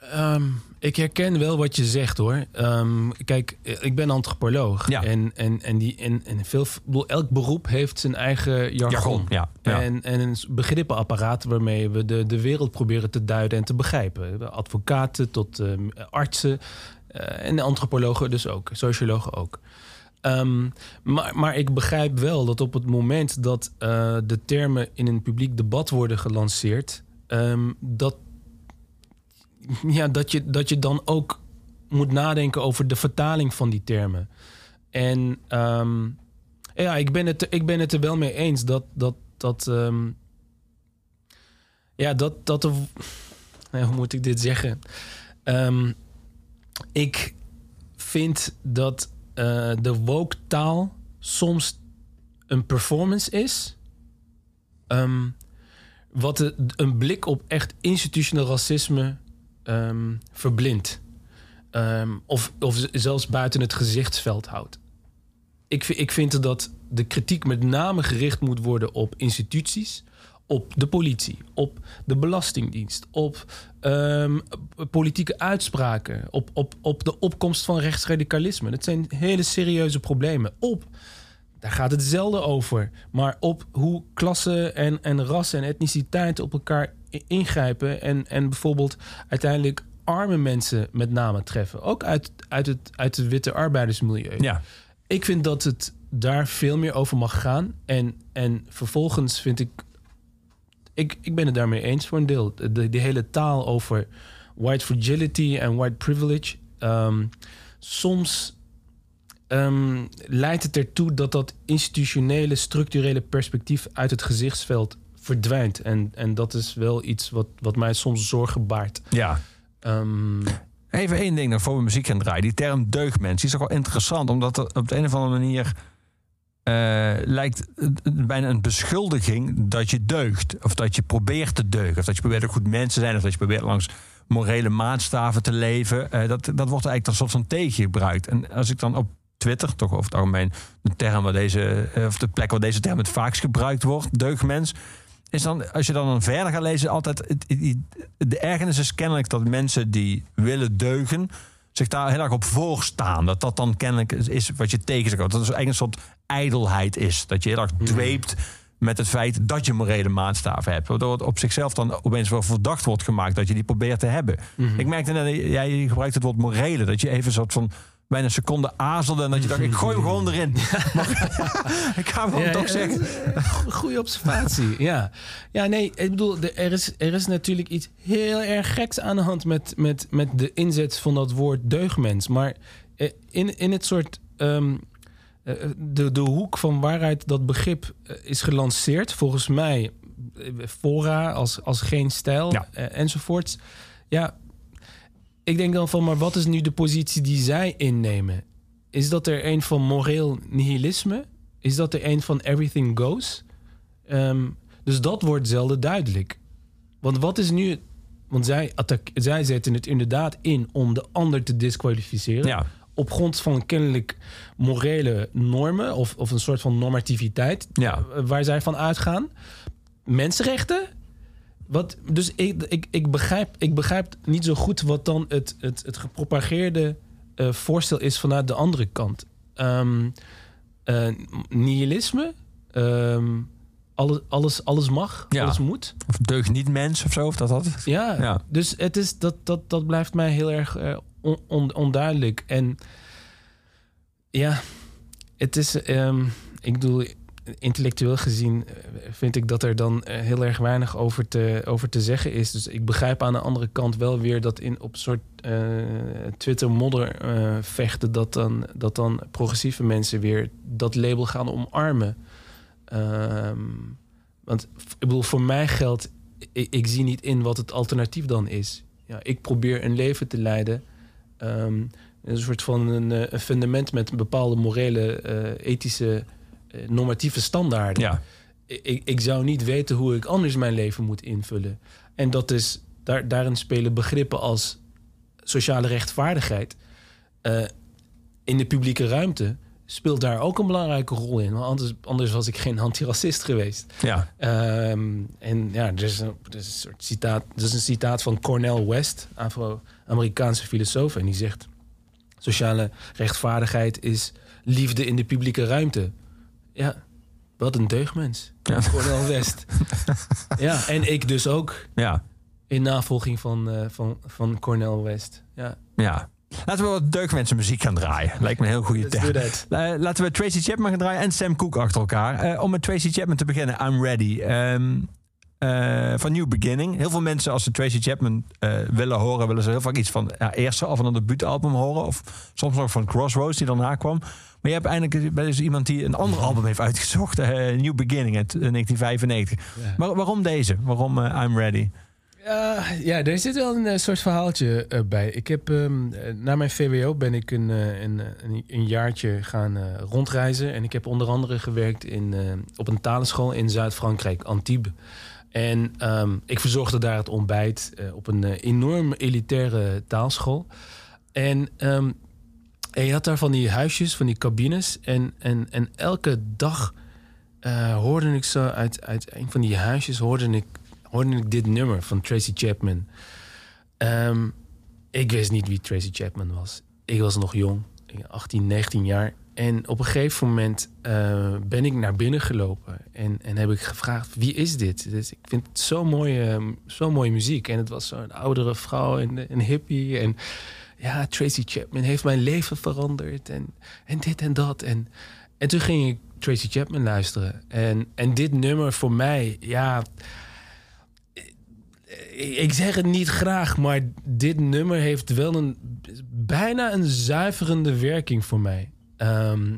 C: Ehm, ik herken wel wat je zegt hoor. Ehm, kijk, ik ben antropoloog.
B: Ja.
C: En, en, en, die, en, en veel, elk beroep heeft zijn eigen jargon.
B: ja. ja.
C: En, en een begrippenapparaat waarmee we de, de wereld proberen te duiden en te begrijpen. De Advocaten tot ehm, artsen eh, en de antropologen dus ook, sociologen ook. Maar, maar ik begrijp wel dat op het moment dat eh, de termen in een publiek debat worden gelanceerd, dat, ja, dat, je, dat je dan ook moet nadenken over de vertaling van die termen. En ehm, ja, ik ben, het, ik ben het er wel mee eens dat. dat, dat ehm, ja, dat. dat [laughs] hoe moet ik dit zeggen? Ehm, ik vind dat eh, de woke taal soms een performance is. Wat een blik op echt institutioneel racisme ehm, verblindt. Ehm, of, of zelfs buiten het gezichtsveld houdt. Ik, ik vind dat de kritiek met name gericht moet worden op instituties, op de politie, op de Belastingdienst, op ehm, politieke uitspraken, op, op, op de opkomst van rechtsradicalisme. Dat zijn hele serieuze problemen. Op, daar gaat het zelden over, maar op hoe klasse en, en ras en etniciteit op elkaar ingrijpen en, en bijvoorbeeld uiteindelijk arme mensen met name treffen. Ook uit, uit, het, uit het witte arbeidersmilieu.
B: ja.
C: Ik vind dat het daar veel meer over mag gaan. En, en vervolgens vind ik ik, ik ben het daarmee eens voor een deel. De, die hele taal over white fragility en white privilege. ehm, soms ehm, leidt het ertoe dat dat institutionele, structurele perspectief uit het gezichtsveld verdwijnt. En, en dat is wel iets wat, wat mij soms zorgen baart.
B: Ja.
C: Ehm,
B: Even één ding nog voor we muziek gaan draaien. Die term deugdmens is toch wel interessant, omdat er op de een of andere manier eh, lijkt het bijna een beschuldiging dat je deugt. Of dat je probeert te deugen. Of dat je probeert een goed mens te zijn. Of dat je probeert langs morele maatstaven te leven. Eh, dat, dat wordt eigenlijk een soort van tegen gebruikt. En als ik dan op Twitter, toch over het algemeen de term waar deze, eh, of de plek waar deze term het vaakst gebruikt wordt, deugdmens. Is dan, als je dan, dan verder gaat lezen, altijd. Het, de ergernis is kennelijk dat mensen die willen deugen. zich daar heel erg op voorstaan. Dat dat dan kennelijk is- is wat je tegen zegt. Dat het eigenlijk een soort ijdelheid is. Dat je heel erg dweept met het feit dat je morele maatstaven hebt. Waardoor het op zichzelf dan opeens wel verdacht wordt gemaakt dat je die probeert te hebben. Ik merkte net, jij gebruikt het woord morele. Dat je even een soort van bijna een seconde aarzelde. En dat je dacht, ik gooi hem gewoon erin. [laughs] Maar [laughs] ik ga hem
C: Ja,
B: toch zeggen.
C: Goede observatie, [laughs] ja. Ja, nee, ik bedoel, er is, er is natuurlijk iets heel erg geks aan de hand met, met, met de inzet van dat woord deugdmens. Maar eh, in, in het soort. ehm, eh, de, de hoek van waaruit dat begrip eh, is gelanceerd, volgens mij, fora als, als geen stijl
B: Ja.
C: enzovoorts. Ja, ik denk dan van, maar wat is nu de positie die zij innemen? Is dat er een van moreel nihilisme? Is dat er een van everything goes? Ehm, dus dat wordt zelden duidelijk. Want wat is nu... Want zij, zij zetten het inderdaad in om de ander te disqualificeren.
B: Ja.
C: Op grond van kennelijk morele normen of, of een soort van normativiteit
B: Ja.
C: eh, waar zij van uitgaan. Mensenrechten? Wat, dus ik, ik, ik, begrijp, ik begrijp niet zo goed wat dan het, het, het gepropageerde eh, voorstel is vanuit de andere kant. Ehm, eh, nihilisme? Ehm, alles, alles, alles mag,
B: Ja.
C: alles moet.
B: Of deugd niet mens of zo. Of dat dat.
C: Ja,
B: Ja.
C: dus het is, dat, dat, dat blijft mij heel erg eh, on- on- onduidelijk. En ja, het is, ehm, ik bedoel, intellectueel gezien eh, vind ik dat er dan eh, heel erg weinig over te, over te zeggen is. Dus ik begrijp aan de andere kant wel weer dat in op soort eh, Twitter-modder vechten, dat dan, dat dan progressieve mensen weer dat label gaan omarmen. Ehm, want ik bedoel, voor mij geldt, ik, zie niet in wat het alternatief dan is. Ja, ik probeer een leven te leiden. ehm, een soort van een, een fundament met bepaalde morele, ethische, normatieve standaarden.
B: Ja.
C: Ik, ik zou niet weten hoe ik anders mijn leven moet invullen. En dat is, daar, daarin spelen begrippen als sociale rechtvaardigheid eh, in de publieke ruimte speelt daar ook een belangrijke rol in. Want anders, anders was ik geen antiracist geweest.
B: Ja.
C: Ehm, en ja, er is, een, er is een soort citaat. Er is een citaat van Cornel West, Afro-Amerikaanse filosoof, en die zegt: sociale rechtvaardigheid is liefde in de publieke ruimte. Ja, wat een deugdmens.
B: Ja. [laughs]
C: Cornel West. [laughs] ja, en ik dus ook
B: Ja.
C: in navolging van, eh, van, van Cornel West. Ja,
B: Ja. Laten we wat deugdmensen muziek gaan draaien. Lijkt me een heel goede. Eh, laten we Tracy Chapman gaan draaien en Sam Cooke achter elkaar. Eh, om met Tracy Chapman te beginnen, I'm Ready. Ehm, eh, van New Beginning. Heel veel mensen, als ze Tracy Chapman eh, willen horen, willen ze heel vaak iets van ja, eerste of van een debuutalbum horen. Of soms nog van Crossroads die daarna kwam. Maar je hebt eindelijk bij dus iemand die een ander album heeft uitgezocht. eh, New Beginning uit eh, 1995.
C: Ja.
B: Maar waarom deze? Waarom I'm Ready?
C: Ja, ja, er zit wel een soort verhaaltje bij. Ik heb ehm, eh, na mijn VWO ben ik een, een, een, een jaartje gaan rondreizen. En ik heb onder andere gewerkt in, op een talenschool in Zuid-Frankrijk, Antibes. En ehm, ik verzorgde daar het ontbijt eh, op een eh, enorm elitaire taalschool. En, ehm, en je had daar van die huisjes, van die cabines. En, en, en elke dag eh, hoorde ik zo uit, uit een van die huisjes hoorde ik, hoorde ik dit nummer van Tracy Chapman. Ehm, ik wist niet wie Tracy Chapman was. Ik was nog jong, 18, 19 jaar. En op een gegeven moment eh, ben ik naar binnen gelopen en, en heb ik gevraagd: wie is dit? Dus ik vind het zo mooie, zo mooie muziek. En het was zo'n oudere vrouw en een hippie. En ja, Tracy Chapman heeft mijn leven veranderd. En, en dit en dat. En, en toen ging ik Tracy Chapman luisteren. En, en dit nummer voor mij, ja. ik zeg het niet graag, maar dit nummer heeft wel een bijna een zuiverende werking voor mij. Ehm,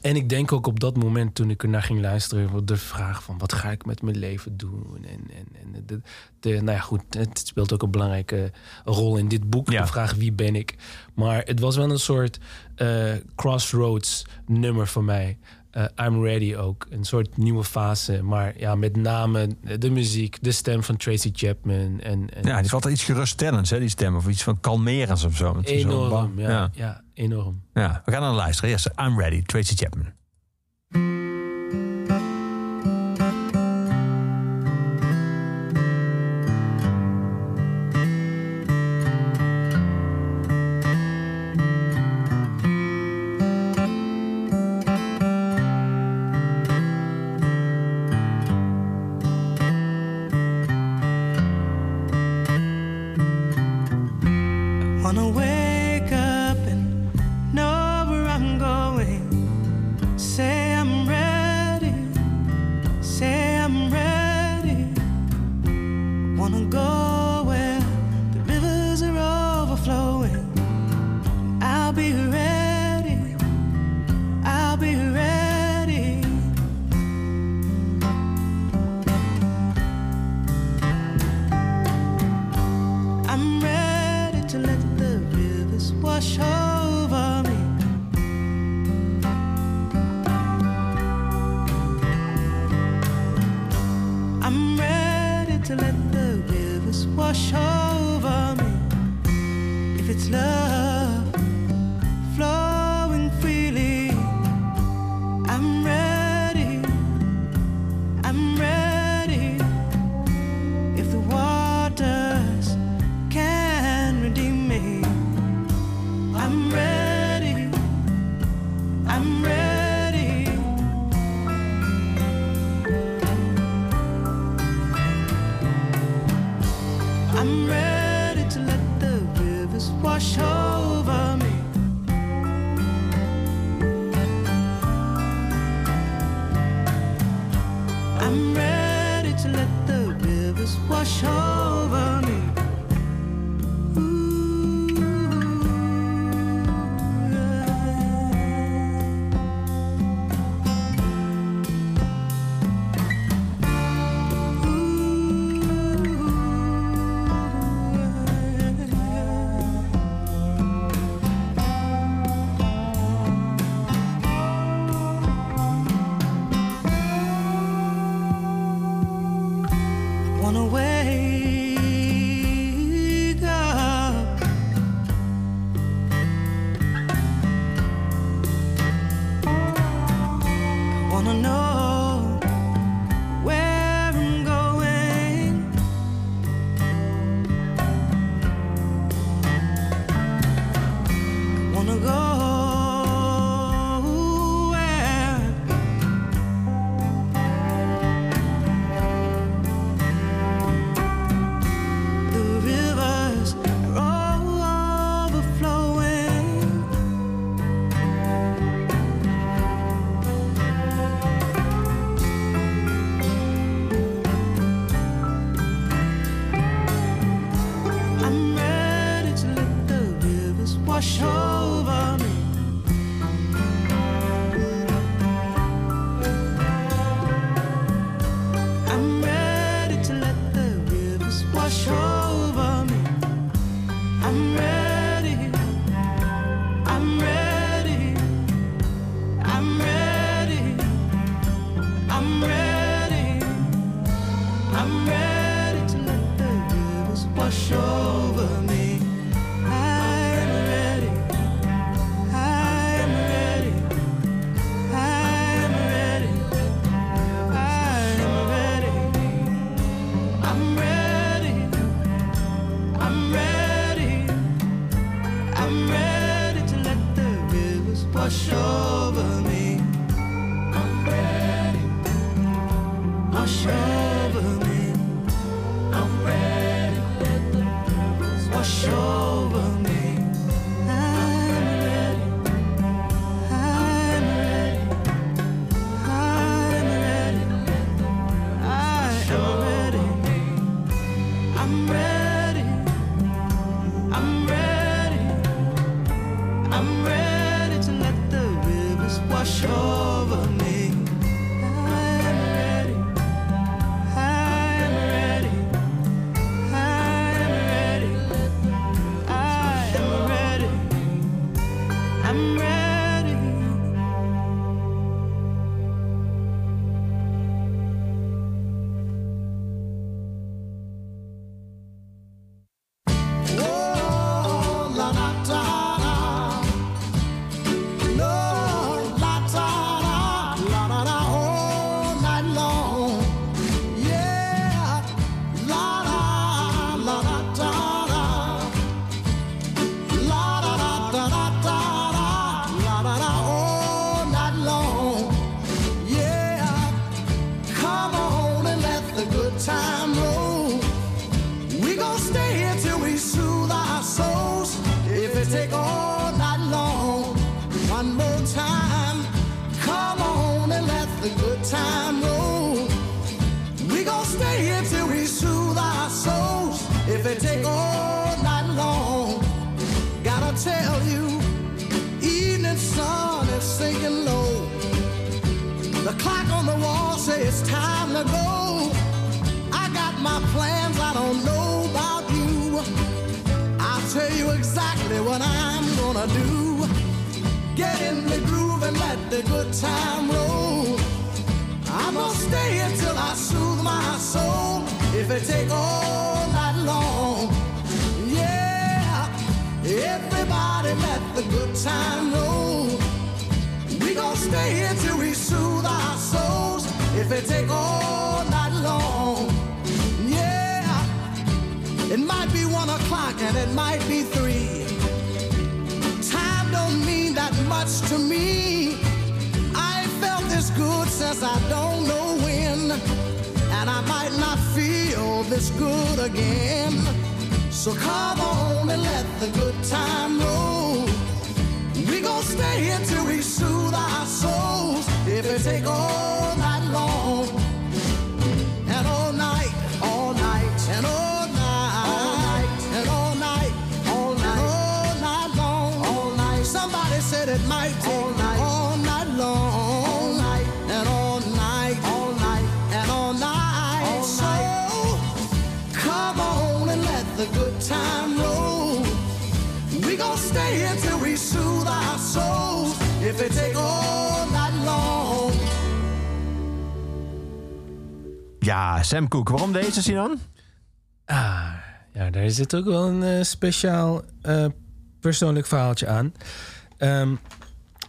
C: en ik denk ook op dat moment toen ik ernaar ging luisteren, de vraag van wat ga ik met mijn leven doen? En, en, en de, de, nou ja, goed, het speelt ook een belangrijke rol in dit boek.
F: Ja.
C: De vraag wie ben ik? Maar het was wel een soort eh, crossroads nummer voor mij. Eh, I'm Ready ook. Een soort nieuwe fase. Maar ja, met name de muziek, de stem van Tracy Chapman. En, en
F: Ja, die valt iets geruststellends, hè, die stem. Of iets van kalmerends of zo. Is
C: enorm. Ja,
F: ja.
C: ja. enorm.
F: Ja, we gaan naar luisteren. Eerst I'm Ready, Tracy Chapman.
G: Don't know when, and I might not feel this good again. So come on and let the good time roll. We gon' stay here till we soothe our souls. If it take all night long, and all night, all night, and all night, and all night, all night, all night long. Somebody said it might all time roll. We gon' stay here till we soothe our souls. If it take all night long.
B: Ja, Sam Cooke. Waarom deze, Sinan?
C: Ah, ja, daar zit ook wel een eh, speciaal eh, persoonlijk verhaaltje aan. Ehm,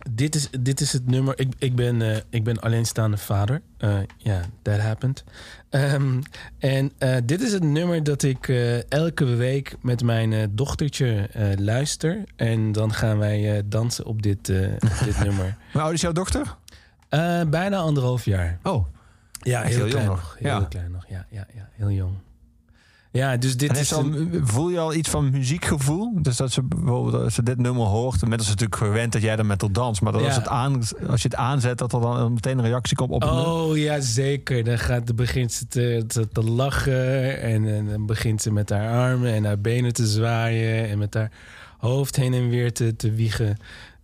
C: dit, is, dit is het nummer. Ik, ik, ben, eh, ik ben alleenstaande vader. Eh, Ja, that happened. Ehm, en eh, dit is het nummer dat ik elke week met mijn dochtertje luister. En dan gaan wij dansen op dit, dit [laughs] nummer.
B: Hoe oud is jouw dochter?
C: Bijna anderhalf jaar.
B: Oh,
C: Ja, heel,
B: heel
C: klein
B: jong
C: nog. Heel
B: Ja.
C: klein nog, ja, ja, ja, heel jong. Ja, dus dit is...
B: al,
C: een-
B: voel je al iets van muziekgevoel? Dus dat ze bijvoorbeeld als ze dit nummer hoort, met is ze natuurlijk gewend dat jij dan met haar dans, maar dat als, het aan, als je het aanzet, dat er dan meteen een reactie komt op.
C: Oh ja, zeker. Dan, gaat, dan begint ze te, te, te lachen. En, en dan begint ze met haar armen en haar benen te zwaaien. En met haar hoofd heen en weer te, te wiegen.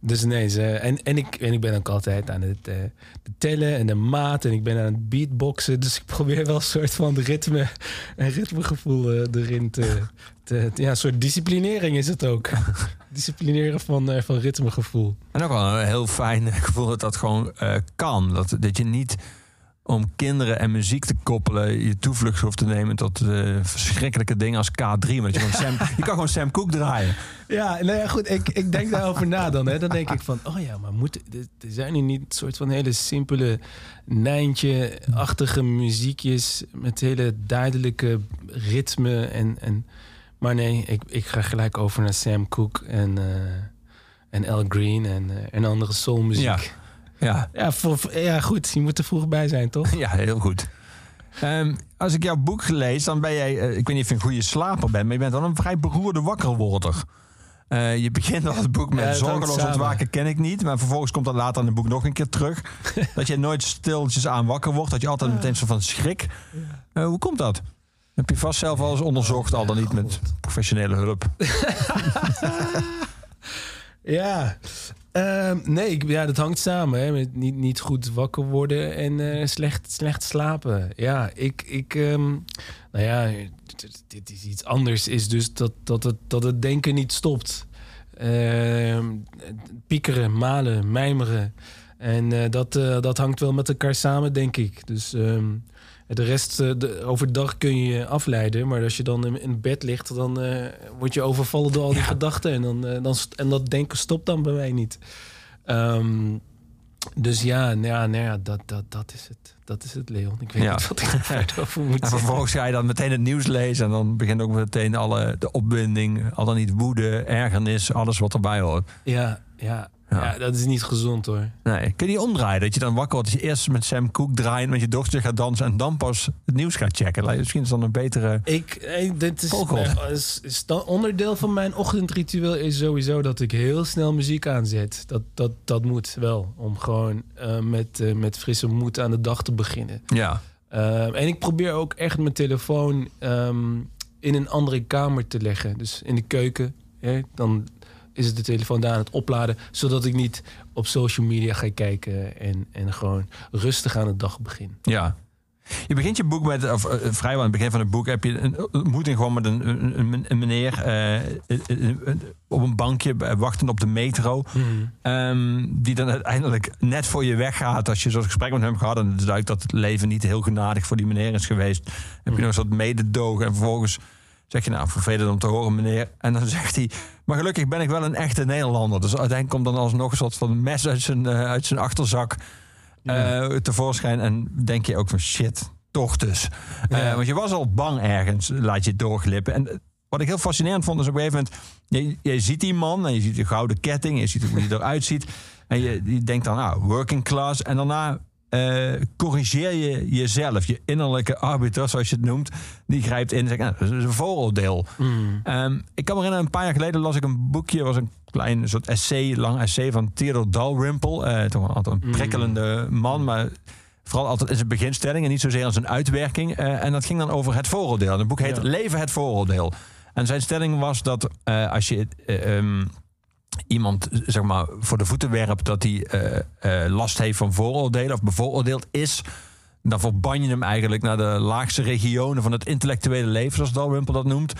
C: Dus nee, ze, en, en, ik, en ik ben ook altijd aan het eh, tellen en de maat. En ik ben aan het beatboxen. Dus ik [laughs] probeer wel een soort van ritme en ritmegevoel eh, erin te, te... Ja, een soort disciplinering is het ook. [laughs] Disciplineren van, eh, van ritmegevoel.
B: En ook wel een heel fijn [laughs] gevoel dat dat gewoon kan. Dat, dat je niet om kinderen en muziek te koppelen je toevlucht hoeft te nemen tot eh, verschrikkelijke dingen als K3. Want je, Sam, [laughs] je kan gewoon Sam Cooke draaien.
C: Ja, nou ja, goed. Ik, ik denk daarover na dan. Hè. Dan denk ik van, oh ja, maar moet, er zijn hier niet een soort van hele simpele Nijntje-achtige muziekjes met hele duidelijke ritme. En, en, maar nee, ik, ik ga gelijk over naar Sam Cooke en, eh, en Al Green en, eh, en andere soulmuziek.
B: Ja.
C: Ja.
B: Ja,
C: voor, ja, goed. Je moet er vroeg bij zijn, toch? [laughs]
B: ja heel goed. Ehm, als ik jouw boek lees, dan ben jij... eh, ik weet niet of je een goede slaper bent, maar je bent wel een vrij beroerde wakkerworder. Eh, je begint al het boek met
C: Ja,
B: zorgeloos ontwaken ken ik niet. Maar vervolgens komt dat later in het boek nog een keer terug. [laughs] dat je nooit stiltjes aan wakker wordt. Dat je altijd meteen zo van schrik. Eh, hoe komt dat? Heb je vast zelf al eens onderzocht, al dan niet met professionele hulp. [laughs]
C: Ja, Ehm, nee, ja, dat hangt samen. Hè, met niet, niet goed wakker worden en eh, slecht, slecht slapen. Ja, ik... ik ehm, nou ja, dit, is iets anders. Is dus dat, dat, het, dat het denken niet stopt. Ehm, piekeren, malen, mijmeren. En eh, dat, eh, dat hangt wel met elkaar samen, denk ik. Dus de rest, eh, de, overdag kun je je afleiden. Maar als je dan in, in bed ligt, dan eh, word je overvallen door al die gedachten. En, dan, eh, dan, en dat denken stopt dan bij mij niet. Ehm, dus ja, nou ja, nou ja dat, dat, dat, is het. dat is het, Leon. Ik weet
B: Ja.
C: niet wat ik er verder [laughs] over moet
B: En vervolgens ga je dan meteen het nieuws lezen. En dan begint ook meteen alle, de opwinding, al dan niet woede, ergernis, alles wat erbij hoort.
C: Ja, ja,
B: Ja.
C: ja. dat is niet gezond hoor.
B: Nee, kun je die omdraaien? Dat je dan wakker wordt, dat je eerst met Sam Cooke draait, met je dochter gaat dansen en dan pas het nieuws gaat checken. Misschien is dat een betere...
C: Ik, eh, dit is, is, is dan- onderdeel van mijn ochtendritueel is sowieso dat ik heel snel muziek aanzet. Dat, dat, dat moet wel, om gewoon eh, met, eh, met frisse moed aan de dag te beginnen.
B: Ja,
C: en ik probeer ook echt mijn telefoon ehm, in een andere kamer te leggen. Dus in de keuken. Hè, dan is het de telefoon daar aan het opladen. Zodat ik niet op social media ga kijken. En, en gewoon rustig aan de dag begin.
B: ja. Je begint je boek met, of eh, vrijwel aan het begin van het boek, heb je een ontmoeting gewoon met een, een, meneer eh, eh, eh, eh, op een bankje, eh, wachtend op de metro. Ehm, die dan uiteindelijk net voor je weggaat als je zo'n gesprek met hem gehad. En het duidelijk dat het leven niet heel genadig voor die meneer is geweest. heb je nog een soort mededogen. En vervolgens zeg je, nou, vervelend om te horen, meneer. En dan [laughs] zegt hij, maar gelukkig ben ik wel een echte Nederlander. Dus uiteindelijk komt dan alsnog een soort van mes uit zijn, eh, uit zijn achterzak eh, tevoorschijn. En denk je ook van, shit, toch dus. Eh,
C: Ja.
B: want je was al bang ergens, laat je doorglippen. En wat ik heel fascinerend vond, is op een gegeven moment... Je, je ziet die man en je ziet de gouden ketting. Je ziet hoe hij eruit ziet. En je, je denkt dan, nou, working class. En daarna eh, corrigeer je jezelf. Je innerlijke arbiter, zoals je het noemt. Die grijpt in en zegt, nou, dat is een vooroordeel. Ehm, ik kan me herinneren, een paar jaar geleden las ik een boekje. was een klein soort essay, lang essay van Theodore Dalrymple. Eh toch wel altijd een prikkelende man, maar... Vooral altijd in zijn beginstelling en niet zozeer in zijn uitwerking. Eh, en dat ging dan over het vooroordeel. En het boek heet
C: Ja.
B: Leven het vooroordeel. En zijn stelling was dat als je eh, ehm, iemand zeg maar, voor de voeten werpt dat hij eh, eh, last heeft van vooroordelen of bevooroordeeld is, dan verban je hem eigenlijk naar de laagste regionen van het intellectuele leven, zoals Dalrymple dat noemt.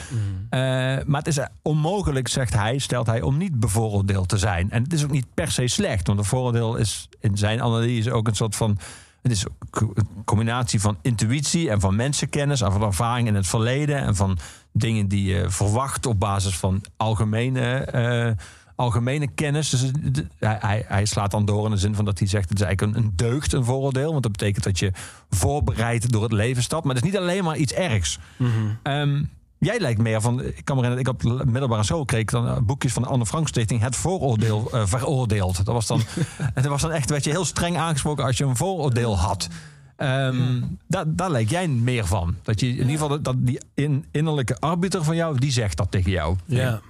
B: Eh, maar het is onmogelijk, zegt hij, stelt hij, om niet bevooroordeeld te zijn. En het is ook niet per se slecht, want een vooroordeel is in zijn analyse ook een soort van. Het is een combinatie van intuïtie en van mensenkennis en van ervaring in het verleden en van dingen die je verwacht op basis van algemene, algemene kennis. Dus hij, hij, hij slaat dan door in de zin van dat hij zegt: het is eigenlijk een, een deugd, een vooroordeel. Want dat betekent dat je voorbereid door het leven stapt. Maar het is niet alleen maar iets ergs. Ehm, jij lijkt meer van. Ik kan me herinneren, ik op de middelbare school kreeg dan eh, boekjes van de Anne Frank Stichting. Het vooroordeel [laughs] eh, veroordeeld. Dat was dan. en [laughs] dat was dan echt. werd je heel streng aangesproken als je een vooroordeel had. Ehm, daar, daar lijkt jij meer van. Dat je in ieder geval dat, dat die in, innerlijke arbiter van jou, die zegt dat tegen jou.
C: Ja. Ja,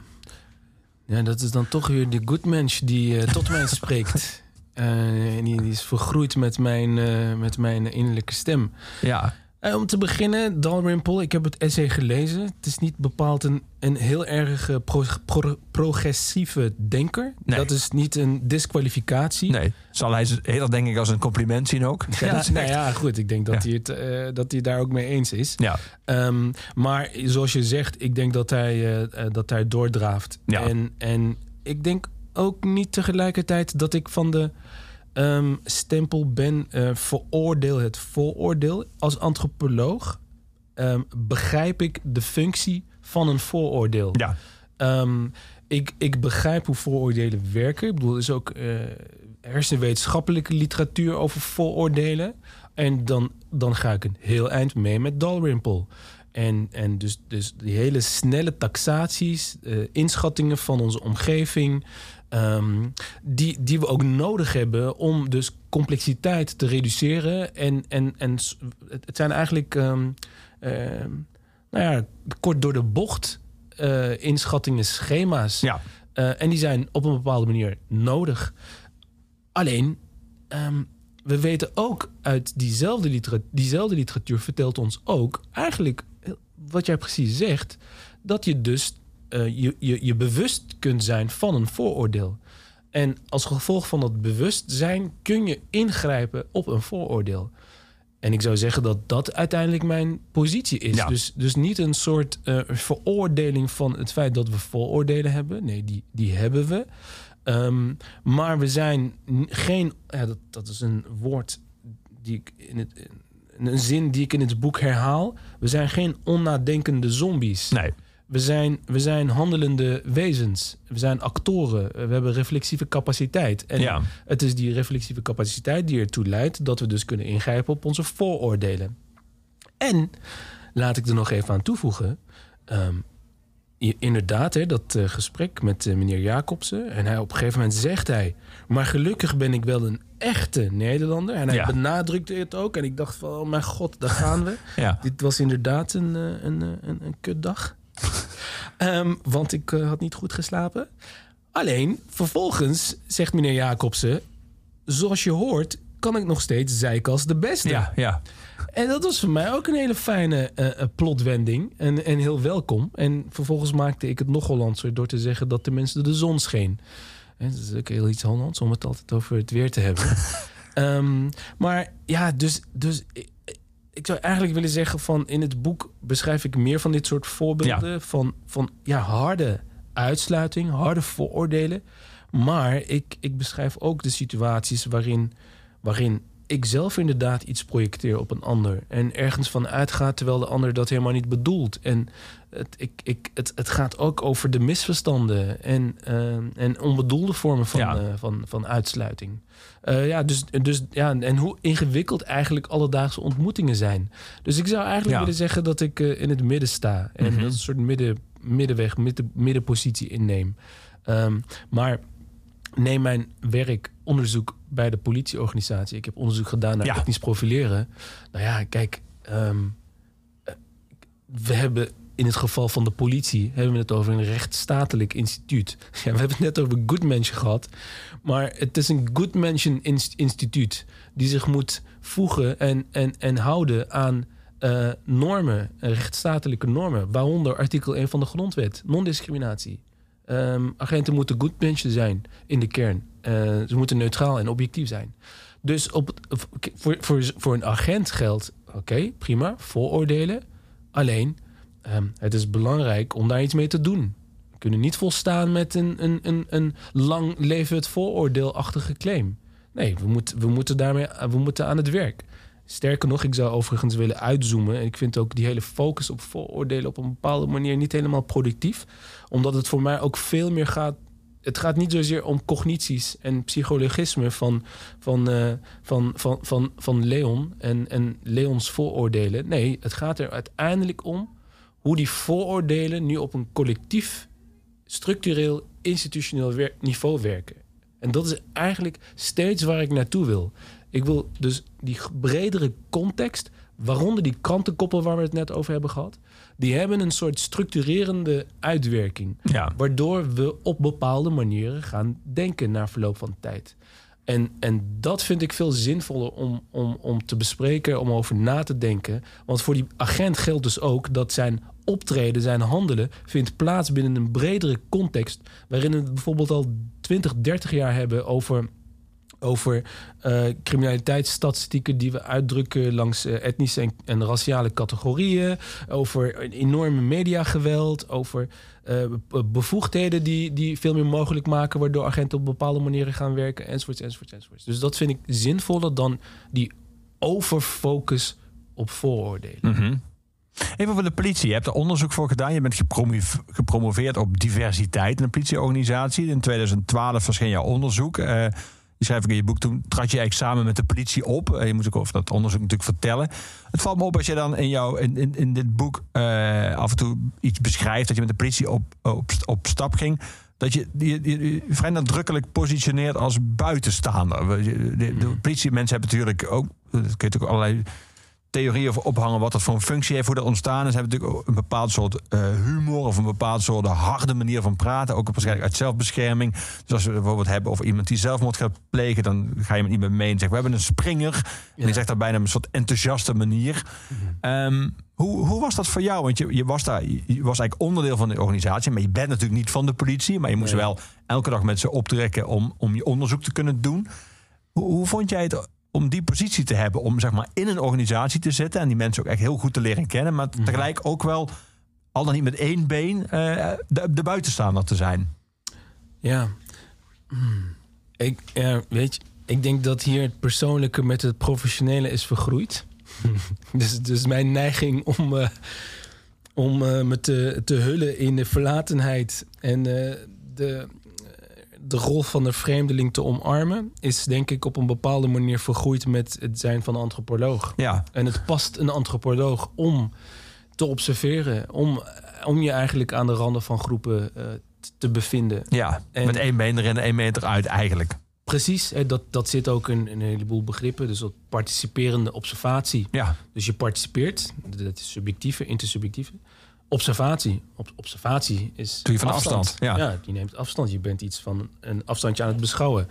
C: dat is dan toch weer de good mensch die eh, [laughs] tot mij spreekt. Eh, en die, die is vergroeid met mijn, eh, met mijn innerlijke stem.
B: Ja.
C: Eh, om te beginnen, Dalrymple, ik heb het essay gelezen. Het is niet bepaald een, een heel erg eh, pro- pro- progressieve denker.
B: Nee.
C: Dat is niet een disqualificatie.
B: Nee. Zal hij eerder denk ik als een compliment zien ook?
C: Ja, [laughs]
B: dat zegt?
C: nou ja, goed. Ik denk dat,
B: Ja.
C: hij het, eh, dat hij daar ook mee eens is.
B: Ja.
C: Ehm, maar zoals je zegt, ik denk dat hij, dat hij doordraaft.
B: Ja.
C: En, en ik denk ook niet tegelijkertijd dat ik van de ehm, stempel ben eh, veroordeel het vooroordeel. Als antropoloog ehm, begrijp ik de functie van een vooroordeel.
B: Ja.
C: Ehm, ik, ik begrijp hoe vooroordelen werken. Ik bedoel, er is ook eh, hersenwetenschappelijke literatuur over vooroordelen. En dan, dan ga ik een heel eind mee met Dalrymple. En, en dus, dus die hele snelle taxaties, eh, inschattingen van onze omgeving... ehm, die, die we ook nodig hebben om dus complexiteit te reduceren. En, en, en het zijn eigenlijk, ehm, ehm, nou ja, kort door de bocht eh, inschattingen, schema's.
B: Ja.
C: Eh, en die zijn op een bepaalde manier nodig. Alleen, we weten ook uit diezelfde literatuur, diezelfde literatuur vertelt ons ook eigenlijk wat jij precies zegt, dat je dus eh, je, je, je bewust kunt zijn van een vooroordeel. En als gevolg van dat bewustzijn kun je ingrijpen op een vooroordeel. En ik zou zeggen dat dat uiteindelijk mijn positie is.
B: Ja.
C: Dus, dus niet een soort eh, veroordeling van het feit dat we vooroordelen hebben. Nee, die, die hebben we. Ehm, maar we zijn geen. Ja, dat, dat is een woord die ik in het. in- Een zin die ik in het boek herhaal. We zijn geen onnadenkende zombies.
B: Nee.
C: We zijn, we zijn handelende wezens. We zijn actoren. We hebben reflexieve capaciteit. En
B: Ja.
C: het is die reflexieve capaciteit die ertoe leidt dat we dus kunnen ingrijpen op onze vooroordelen. En laat ik er nog even aan toevoegen. ehm, inderdaad, hè, dat eh, gesprek met eh, meneer Jacobsen. En hij, op een gegeven moment zegt hij... maar gelukkig ben ik wel een echte Nederlander. En hij
B: Ja.
C: benadrukte het ook. En ik dacht van, oh mijn god, daar gaan we. [laughs]
B: Ja.
C: Dit was inderdaad een, eh, een, een, een kutdag. [laughs] Ehm, want ik eh, had niet goed geslapen. Alleen, vervolgens zegt meneer Jacobsen... zoals je hoort, kan ik nog steeds zeiken als de beste.
B: Ja, ja.
C: En dat was voor mij ook een hele fijne eh, plotwending. En, en heel welkom. En vervolgens maakte ik het nog Hollandser... door te zeggen dat tenminste de zon scheen. En dat is ook heel iets Hollands om het altijd over het weer te hebben. [laughs] Ehm, maar ja, dus, dus ik, zou eigenlijk willen zeggen van... in het boek beschrijf ik meer van dit soort voorbeelden... Van, van ja, harde uitsluiting, harde vooroordelen. Maar ik, ik beschrijf ook de situaties waarin, waarin ik zelf inderdaad iets projecteer op een ander. En ergens van uitgaat terwijl de ander dat helemaal niet bedoelt. En het, ik, ik, het, het gaat ook over de misverstanden en, eh, en onbedoelde vormen van,
B: Ja.
C: eh, van, van uitsluiting. Eh, ja, dus, dus, ja, en hoe ingewikkeld eigenlijk alledaagse ontmoetingen zijn. Dus ik zou eigenlijk
B: Ja.
C: willen zeggen dat ik eh, in het midden sta. En
B: Mhm.
C: dat een soort midden, middenweg, midden, middenpositie inneem. Ehm, maar neem mijn werk, onderzoek bij de politieorganisatie. Ik heb onderzoek gedaan naar
B: Ja.
C: etnisch profileren. Nou ja, kijk, ehm, eh, we hebben in het geval van de politie hebben we het over een rechtsstatelijk instituut. [laughs] Ja, we hebben het net over good mention gehad, maar het is een good ins- instituut die zich moet voegen en, en, en houden aan eh, normen, rechtsstatelijke normen, waaronder artikel 1 van de grondwet, non-discriminatie. Ehm, agenten moeten good mensen zijn in de kern. Eh, ze moeten neutraal en objectief zijn. Dus op, voor, voor, voor een agent geldt, oké, prima, vooroordelen. Alleen, ehm, het is belangrijk om daar iets mee te doen. Kunnen niet volstaan met een, een, een, een lang leven het vooroordeelachtige claim. Nee, we, moeten we, moeten daarmee, we moeten aan het werk. Sterker nog, ik zou overigens willen uitzoomen. En ik vind ook die hele focus op vooroordelen op een bepaalde manier niet helemaal productief. Omdat het voor mij ook veel meer gaat. Het gaat niet zozeer om cognities en psychologisme van, van, eh, van, van, van, van Leon en, en Leons vooroordelen. Nee, het gaat er uiteindelijk om hoe die vooroordelen nu op een collectief, structureel, institutioneel wer- niveau werken. En dat is eigenlijk steeds waar ik naartoe wil. Ik wil dus die bredere context, waaronder die krantenkoppen waar we het net over hebben gehad, die hebben een soort structurerende uitwerking.
B: Ja.
C: Waardoor we op bepaalde manieren gaan denken na verloop van tijd. En, en dat vind ik veel zinvoller om, om, om te bespreken, om over na te denken. Want voor die agent geldt dus ook dat zijn optreden, zijn handelen, vindt plaats binnen een bredere context. Waarin we het bijvoorbeeld al 20, 30 jaar hebben over over eh, criminaliteitsstatistieken die we uitdrukken langs eh, etnische en, raciale categorieën, over enorme mediageweld, over eh, be- bevoegdheden die, die veel meer mogelijk maken, waardoor agenten op bepaalde manieren gaan werken, enzovoorts, enzovoorts, enzovoorts. Dus dat vind ik zinvoller dan die overfocus op vooroordelen.
B: Mhm. Even over de politie. Je hebt er onderzoek voor gedaan. Je bent gepromo- gepromoveerd op diversiteit in de politieorganisatie. In 2012 verscheen jouw onderzoek. Je schrijft ook in je boek, toen trad je eigenlijk samen met de politie op. Eh, je moet ook over dat onderzoek natuurlijk vertellen. Het valt me op als je dan in, jouw, in, in, in dit boek eh, af en toe iets beschrijft... dat je met de politie op, op, op stap ging... dat je je, je, je vrij nadrukkelijk positioneert als buitenstaander. De, de, de politiemensen hebben natuurlijk ook... dat kun je natuurlijk allerlei theorieën over ophangen wat dat voor een functie heeft, hoe dat ontstaan is. Hebben natuurlijk een bepaald soort eh, humor of een bepaald soort harde manier van praten. Ook waarschijnlijk uit zelfbescherming. Dus als we bijvoorbeeld hebben over iemand die zelfmoord gaat plegen, dan ga je met iemand mee en zegt: We hebben een springer. En die zegt dat bijna op een soort enthousiaste manier. Ehm, hoe, hoe was dat voor jou? Want je, je, was daar, je was eigenlijk onderdeel van de organisatie, maar je bent natuurlijk niet van de politie. Maar je moest
C: Nee.
B: wel elke dag met ze optrekken om, om je onderzoek te kunnen doen. Hoe, hoe vond jij het om die positie te hebben? Om zeg maar in een organisatie te zitten en die mensen ook echt heel goed te leren kennen. Maar tegelijk ook wel, al dan niet met één been, eh, de, de buitenstaander te zijn.
C: Ja. Hmm. Ik, ja, weet je, ik denk dat hier het persoonlijke met het professionele is vergroeid. [laughs] dus, dus mijn neiging om, eh, om eh, me te, te hullen in de verlatenheid en de, de rol van de vreemdeling te omarmen, is denk ik op een bepaalde manier vergroeid met het zijn van antropoloog.
B: Ja,
C: En het past een antropoloog om te observeren, om, om je eigenlijk aan de randen van groepen eh, te bevinden.
B: ja.
C: En-
B: met één been erin en één meter uit eigenlijk.
C: Precies, hè, dat, dat zit ook in een heleboel begrippen. Dus dat participerende observatie.
B: Ja,
C: Dus je participeert, dat is subjectieve, intersubjectieve. Observatie. Observatie is.
B: Doe je van afstand, ja.
C: die neemt afstand. Je bent iets van een afstandje aan het beschouwen.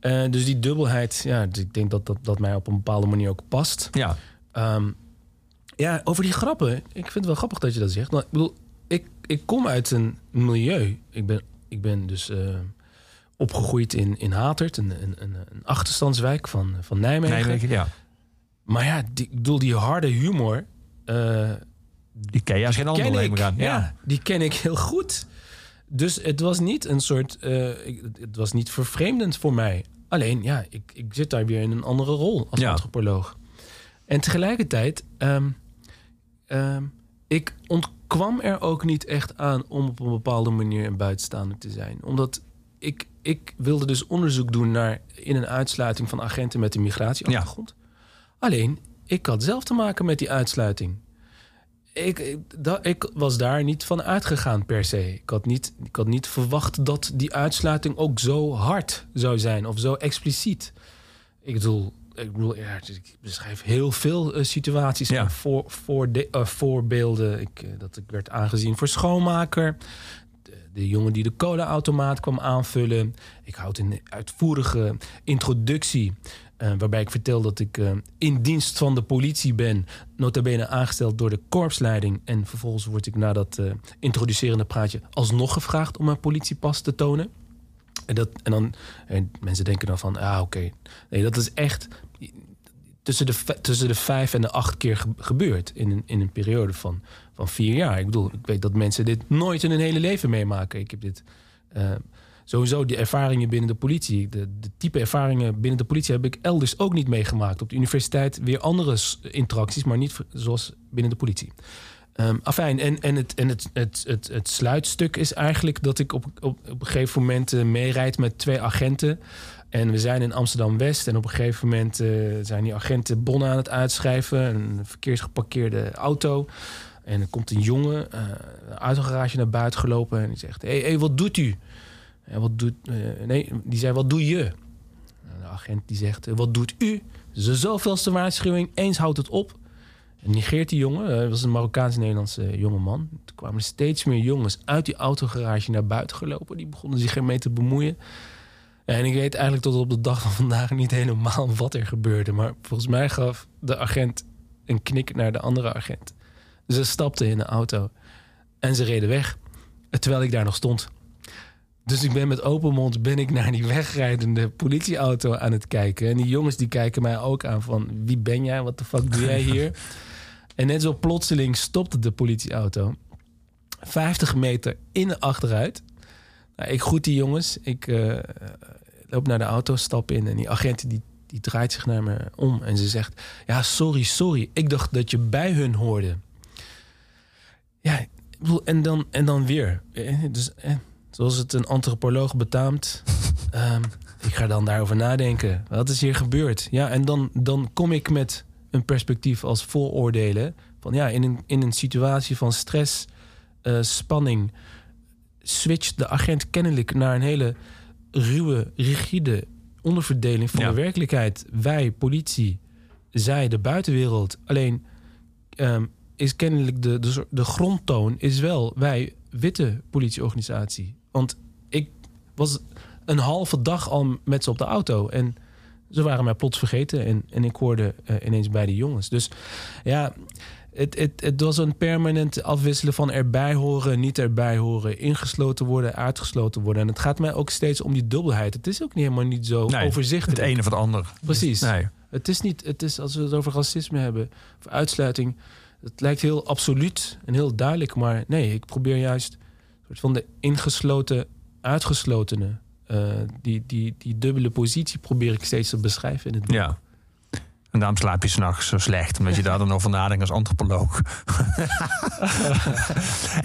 C: Eh, dus die dubbelheid, ja, dus ik denk dat, dat dat mij op een bepaalde manier ook past.
B: ja.
C: Ehm, ja, over die grappen. Ik vind het wel grappig dat je dat zegt. Maar ik bedoel, ik, ik kom uit een milieu. Ik ben, ik ben dus eh, opgegroeid in, in Hatert, een, een, een, een achterstandswijk van, van Nijmegen.
B: Nijmegen, ja.
C: Maar ja, die, ik bedoel, die harde humor. eh,
B: Die ken je als geen ander
C: ken ik.
B: aan.
C: Ja. die ken ik heel goed. Dus het was niet een soort. eh, het was niet vervreemdend voor mij. Alleen, ja, ik, ik zit daar weer in een andere rol als
B: Ja.
C: antropoloog. En tegelijkertijd, ehm, ehm, ik ontkwam er ook niet echt aan om op een bepaalde manier een buitenstaander te zijn. Omdat ik, ik wilde dus onderzoek doen naar in- en uitsluiting van agenten met een migratieachtergrond. Alleen, ik had zelf te maken met die uitsluiting. Ik, ik, da- ik was daar niet van uitgegaan per se. Ik had, niet, ik had niet verwacht dat die uitsluiting ook zo hard zou zijn of zo expliciet. Ik bedoel, ik, bedoel ja, ik beschrijf heel veel eh, situaties
B: Ja.
C: voor, voor de, eh, voorbeelden. Ik, eh, dat ik werd aangezien voor schoonmaker. De, de jongen die de cola-automaat kwam aanvullen. Ik houd een uitvoerige introductie. Eh, waarbij ik vertel dat ik eh, in dienst van de politie ben. Nota bene aangesteld door de korpsleiding. En vervolgens word ik na dat eh, introducerende praatje alsnog gevraagd om mijn politiepas te tonen. En, dat, en dan en mensen denken dan van, ah oké. Nee, dat is echt tussen de, tussen de vijf en de acht keer ge- gebeurd. In een, in een periode van, van vier jaar. Ik bedoel, ik weet dat mensen dit nooit in hun hele leven meemaken. Ik heb dit... sowieso de ervaringen binnen de politie. De, de type ervaringen binnen de politie heb ik elders ook niet meegemaakt. Op de universiteit weer andere interacties, maar niet zoals binnen de politie. Ehm afijn, en, en, het, en het, het, het, het sluitstuk is eigenlijk dat ik op, op, op een gegeven moment eh, meerijd met twee agenten. En we zijn in Amsterdam-West en op een gegeven moment eh, zijn die agenten bonnen aan het uitschrijven. Een verkeersgeparkeerde auto. En er komt een jongen eh uit een garage naar buiten gelopen en die zegt... Hé, hey, hey, wat doet u? En wat doet... eh, nee, die zei, wat doe je? De agent die zegt, eh, wat doet u? De zoveelste waarschuwing, eens houdt het op. En negeert die jongen, eh, dat was een Marokkaans-Nederlandse jonge man. Toen kwamen er steeds meer jongens uit die autogarage naar buiten gelopen. Die begonnen zich ermee te bemoeien. En ik weet eigenlijk tot op de dag van vandaag niet helemaal wat er gebeurde. Maar volgens mij gaf de agent een knik naar de andere agent. Ze stapten in de auto en ze reden weg. Terwijl ik daar nog stond. Dus ik ben met open mond ben ik naar die wegrijdende politieauto aan het kijken. En die jongens die kijken mij ook aan van... wie ben jij? Wat de fuck doe jij [laughs] hier? en net zo plotseling stopte de politieauto. 50 meter in de achteruit. Nou, ik groet die jongens. Ik eh, loop naar de auto, stap in. En die agent die, die draait zich naar me om. En ze zegt... Ja, sorry, sorry. Ik dacht dat je bij hun hoorde. Ja, en dan, en dan weer. Eh, Dus, eh, zoals het een antropoloog betaamt. [laughs] ehm, ik ga dan daarover nadenken. Wat is hier gebeurd? Ja, en dan, dan kom ik met een perspectief als vooroordelen. Van ja, in een, in een situatie van stress, eh, spanning... switcht de agent kennelijk naar een hele ruwe, rigide onderverdeling van
B: Ja.
C: de werkelijkheid. Wij, politie, zij, de buitenwereld. Alleen ehm, is kennelijk de, de, de grondtoon is wel wij, witte politieorganisatie. Want ik was een halve dag al met ze op de auto. En ze waren mij plots vergeten. En, en ik hoorde eh, ineens bij de jongens. Dus ja, het, het, het was een permanent afwisselen van erbij horen, niet erbij horen, ingesloten worden, uitgesloten worden. En het gaat mij ook steeds om die dubbelheid. Het is ook niet helemaal niet zo
B: Nee,
C: overzichtelijk.
B: Het ene of het ander.
C: Precies.
B: Nee.
C: Het is niet, het is als we het over racisme hebben, of uitsluiting, het lijkt heel absoluut en heel duidelijk, maar nee, ik probeer juist soort van de ingesloten, uitgeslotene, eh, die, die, die dubbele positie probeer ik steeds te beschrijven in het boek.
B: Ja. En daarom slaap je s'nachts zo slecht. Omdat je daar dan over nadenkt als antropoloog. [laughs]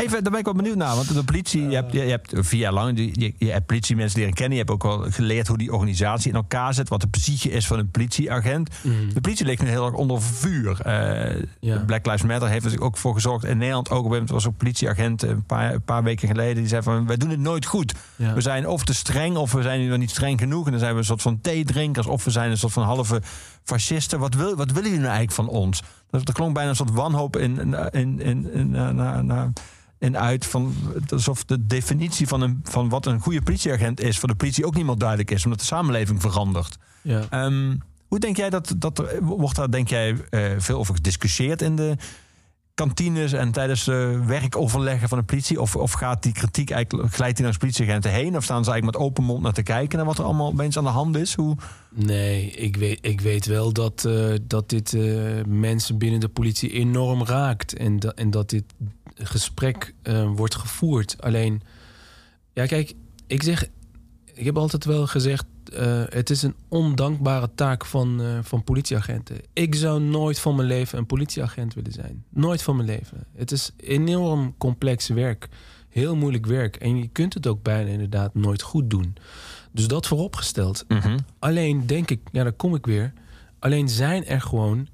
B: Even, daar ben ik wel benieuwd naar. Want de politie, je hebt, je hebt vier jaar lang je, je, hebt politiemensen leren kennen. Je hebt ook wel geleerd hoe die organisatie in elkaar zit. Wat de positie is van een politieagent. De politie ligt nu heel erg onder vuur. Eh,
C: Ja.
B: Black Lives Matter heeft er natuurlijk ook voor gezorgd. In Nederland ook. op een gegeven moment was ook een politieagent een paar, een paar weken geleden. Die zei van, wij doen het nooit goed.
C: Ja.
B: We zijn of te streng of we zijn niet streng genoeg. En dan zijn we een soort van theedrinkers. Of we zijn een soort van halve fascisten. Wat, wil, wat willen jullie nou eigenlijk van ons? Dat, er klonk bijna een soort wanhoop in, in, in, in, in, eh, na- uit. Van, alsof de definitie van, een, van wat een goede politieagent is... voor de politie ook niet meer duidelijk is. Omdat de samenleving verandert.
C: Ja.
B: Ehm, hoe denk jij dat, dat er, wordt daar denk jij eh, veel over gediscussieerd in de kantines en tijdens de werkoverleggen van de politie? Of, of gaat die kritiek eigenlijk, glijdt die naar de politieagenten heen? Of staan ze eigenlijk met open mond naar te kijken naar wat er allemaal opeens aan de hand is? Hoe,
C: Nee, ik weet, ik weet wel dat, eh, dat dit eh, mensen binnen de politie enorm raakt. En, en dat dit gesprek wordt gevoerd. Alleen, ja, kijk, ik zeg, ik heb altijd wel gezegd. Eh, het is een ondankbare taak van, eh, van politieagenten. Ik zou nooit van mijn leven een politieagent willen zijn. Nooit van mijn leven. Het is enorm complex werk. Heel moeilijk werk. En je kunt het ook bijna inderdaad nooit goed doen. Dus dat vooropgesteld. Alleen denk ik, ja, daar kom ik weer. Alleen zijn er gewoon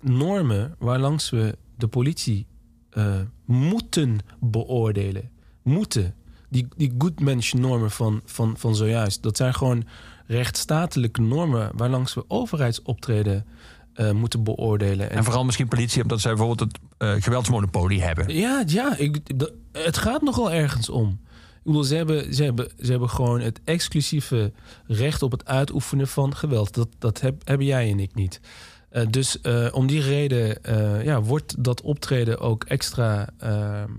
C: normen waarlangs we de politie eh, moeten beoordelen. Moeten. Die, die goodmensch-normen van, van, van zojuist. Dat zijn gewoon rechtsstatelijke normen waarlangs we overheidsoptreden eh, moeten beoordelen.
B: en vooral misschien politie, omdat zij bijvoorbeeld het eh, geweldsmonopolie hebben.
C: Ja, ja ik, het gaat nogal ergens om. Ik bedoel, ze hebben, ze, hebben, ze hebben gewoon het exclusieve recht op het uitoefenen van geweld. Dat, dat heb, hebben jij en ik niet. Eh, dus om die reden ja, wordt dat optreden ook extra ehm,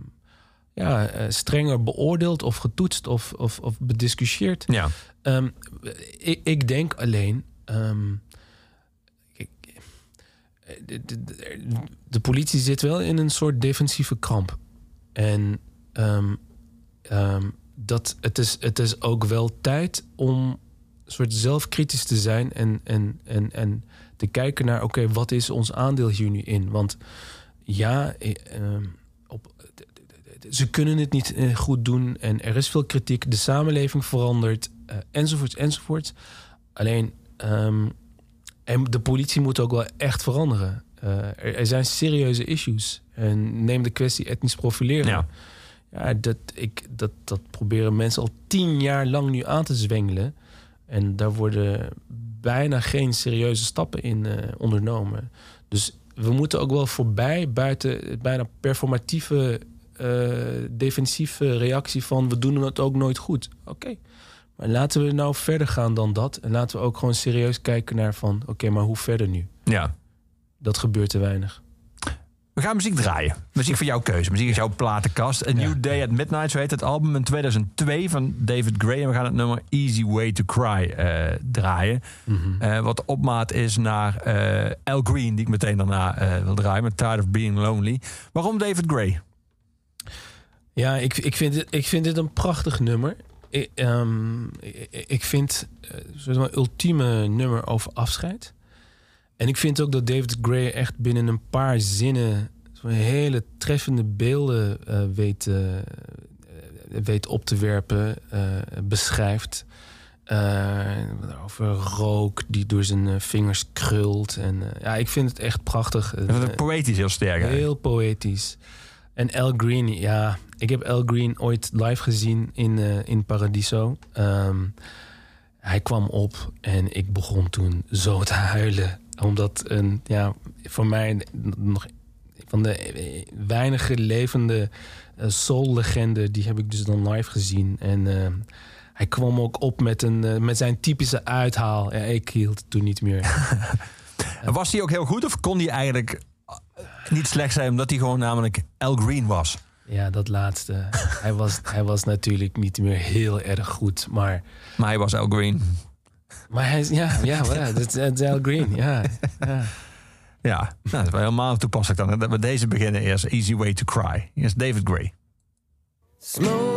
C: ja, strenger beoordeeld of getoetst of, of, of bediscussieerd.
B: Ja.
C: Ehm, ik, ik denk alleen. ehm, eh, de, politie zit wel in een soort defensieve kramp. En ehm, dat, het, is, het is ook wel tijd om soort zelfkritisch te zijn en, en, en, en te kijken naar: oké, wat is ons aandeel hier nu in? Want ja, eh, op, ze kunnen het niet eh, goed doen en er is veel kritiek. De samenleving verandert, eh, enzovoorts, enzovoorts. Alleen, ehm, en de politie moet ook wel echt veranderen. Eh, er, er zijn serieuze issues. En neem de kwestie etnisch profileren.
B: Ja.
C: Ja, dat, ik, dat, dat proberen mensen al tien jaar lang nu aan te zwengelen. En daar worden bijna geen serieuze stappen in eh, ondernomen. Dus we moeten ook wel voorbij buiten het bijna performatieve, eh, defensieve reactie van we doen het ook nooit goed. Oké, maar laten we nou verder gaan dan dat. En laten we ook gewoon serieus kijken naar van oké, maar hoe verder nu?
B: ja.
C: Dat gebeurt te weinig.
B: We gaan muziek draaien. Muziek voor jouw keuze. Muziek is jouw platenkast. A New Day at Midnight, zo heet het album in 2002 van David Gray. En we gaan het nummer Easy Way to Cry eh, draaien. Eh, wat opmaat is naar eh, Al Green, die ik meteen daarna wil draaien. Met Tired of Being Lonely. Waarom David Gray?
C: Ja, ik, ik, vind, dit, ik vind dit een prachtig nummer. Ik, ehm, ik, vind eh, een ultieme nummer over afscheid. En ik vind ook dat David Gray echt binnen een paar zinnen zo'n hele treffende beelden eh, weet, eh, weet op te werpen, beschrijft. Over rook die door zijn vingers krult. En, ja, ik vind het echt prachtig.
B: Het poëtisch heel sterk. eigenlijk.
C: Heel poëtisch. En Al Green, ja, ik heb Al Green ooit live gezien in, eh, in Paradiso. Ehm, Hij kwam op en ik begon toen zo te huilen. Omdat een, ja, voor mij nog van de eh, weinige levende eh, soul-legenden... die heb ik dus dan live gezien. En hij kwam ook op met, een, met zijn typische uithaal. Ja, ik hield het toen niet meer. [laughs]
B: Was hij ook heel goed of kon hij eigenlijk niet slecht zijn omdat hij gewoon namelijk Al Green was?
C: Ja, dat laatste. hij, was, hij was natuurlijk niet meer heel erg goed. Maar,
B: Maar hij was Al Green.
C: maar hij is, ja, ja, dat is- Al Green. Ja, ja.
B: Ja, nou, dat is wel helemaal toepasselijk dan. Dat we deze beginnen eerst. Easy Way to Cry. Hier is David Gray.
H: Smoke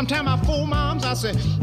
I: sometimes I fool moms, I say,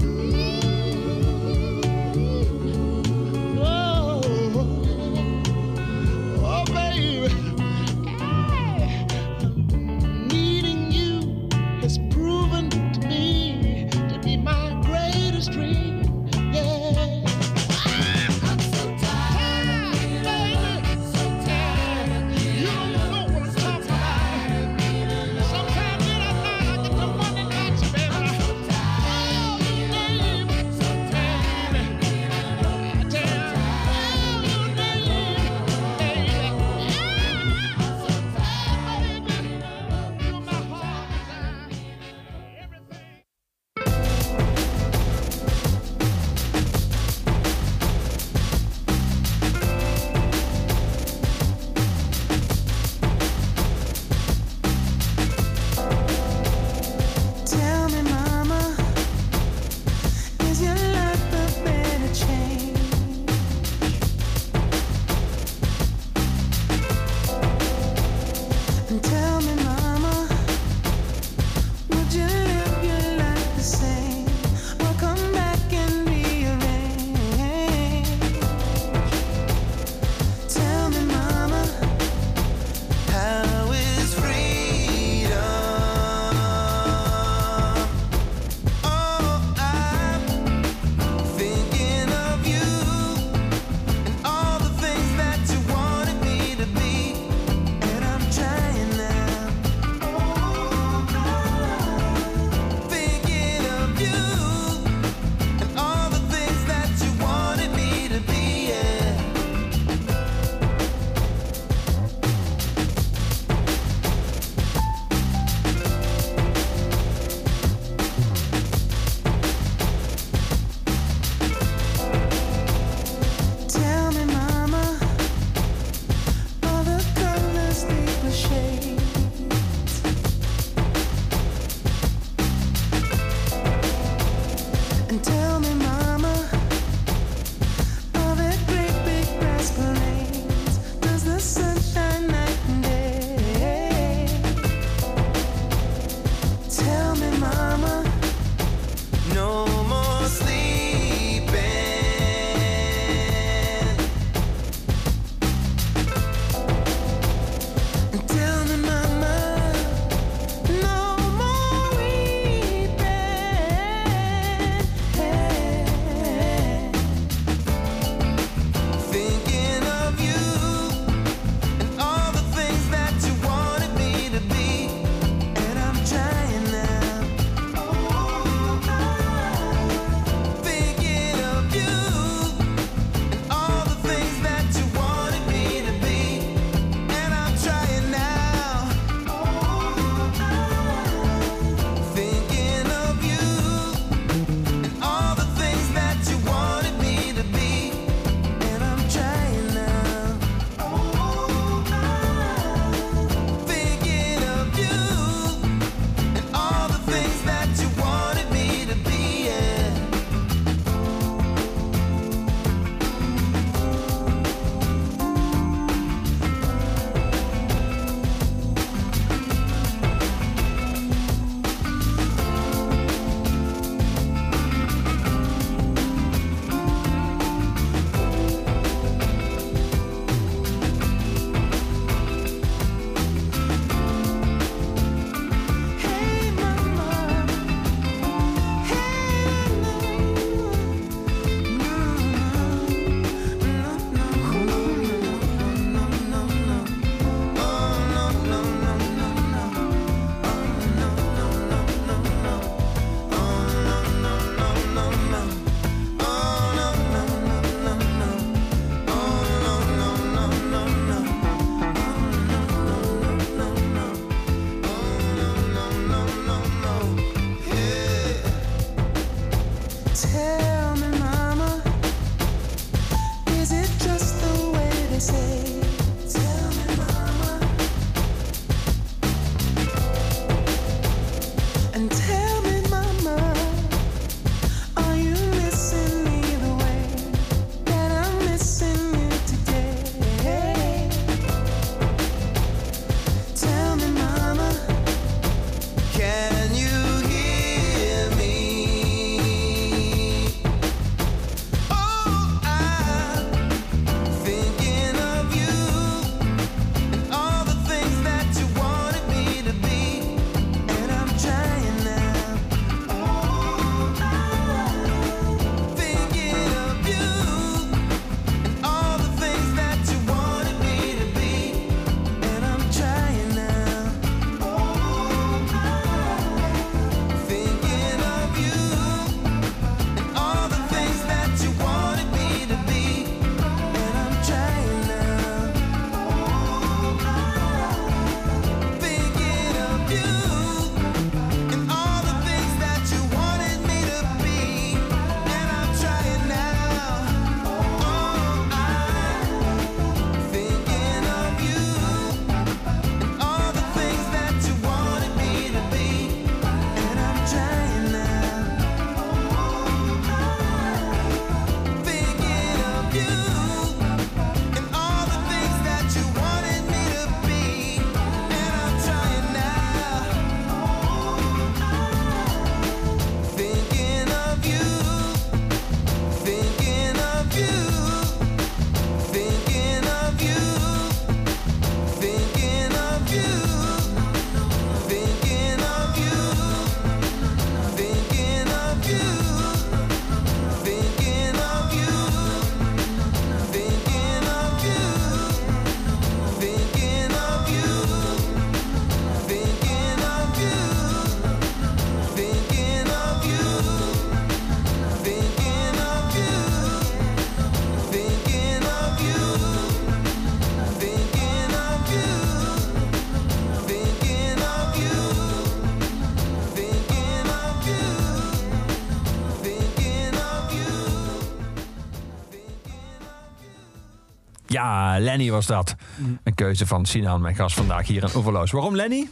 B: Ja, Lenny was dat. Een keuze van Sinan, mijn gast vandaag hier in Overloos. Waarom Lenny?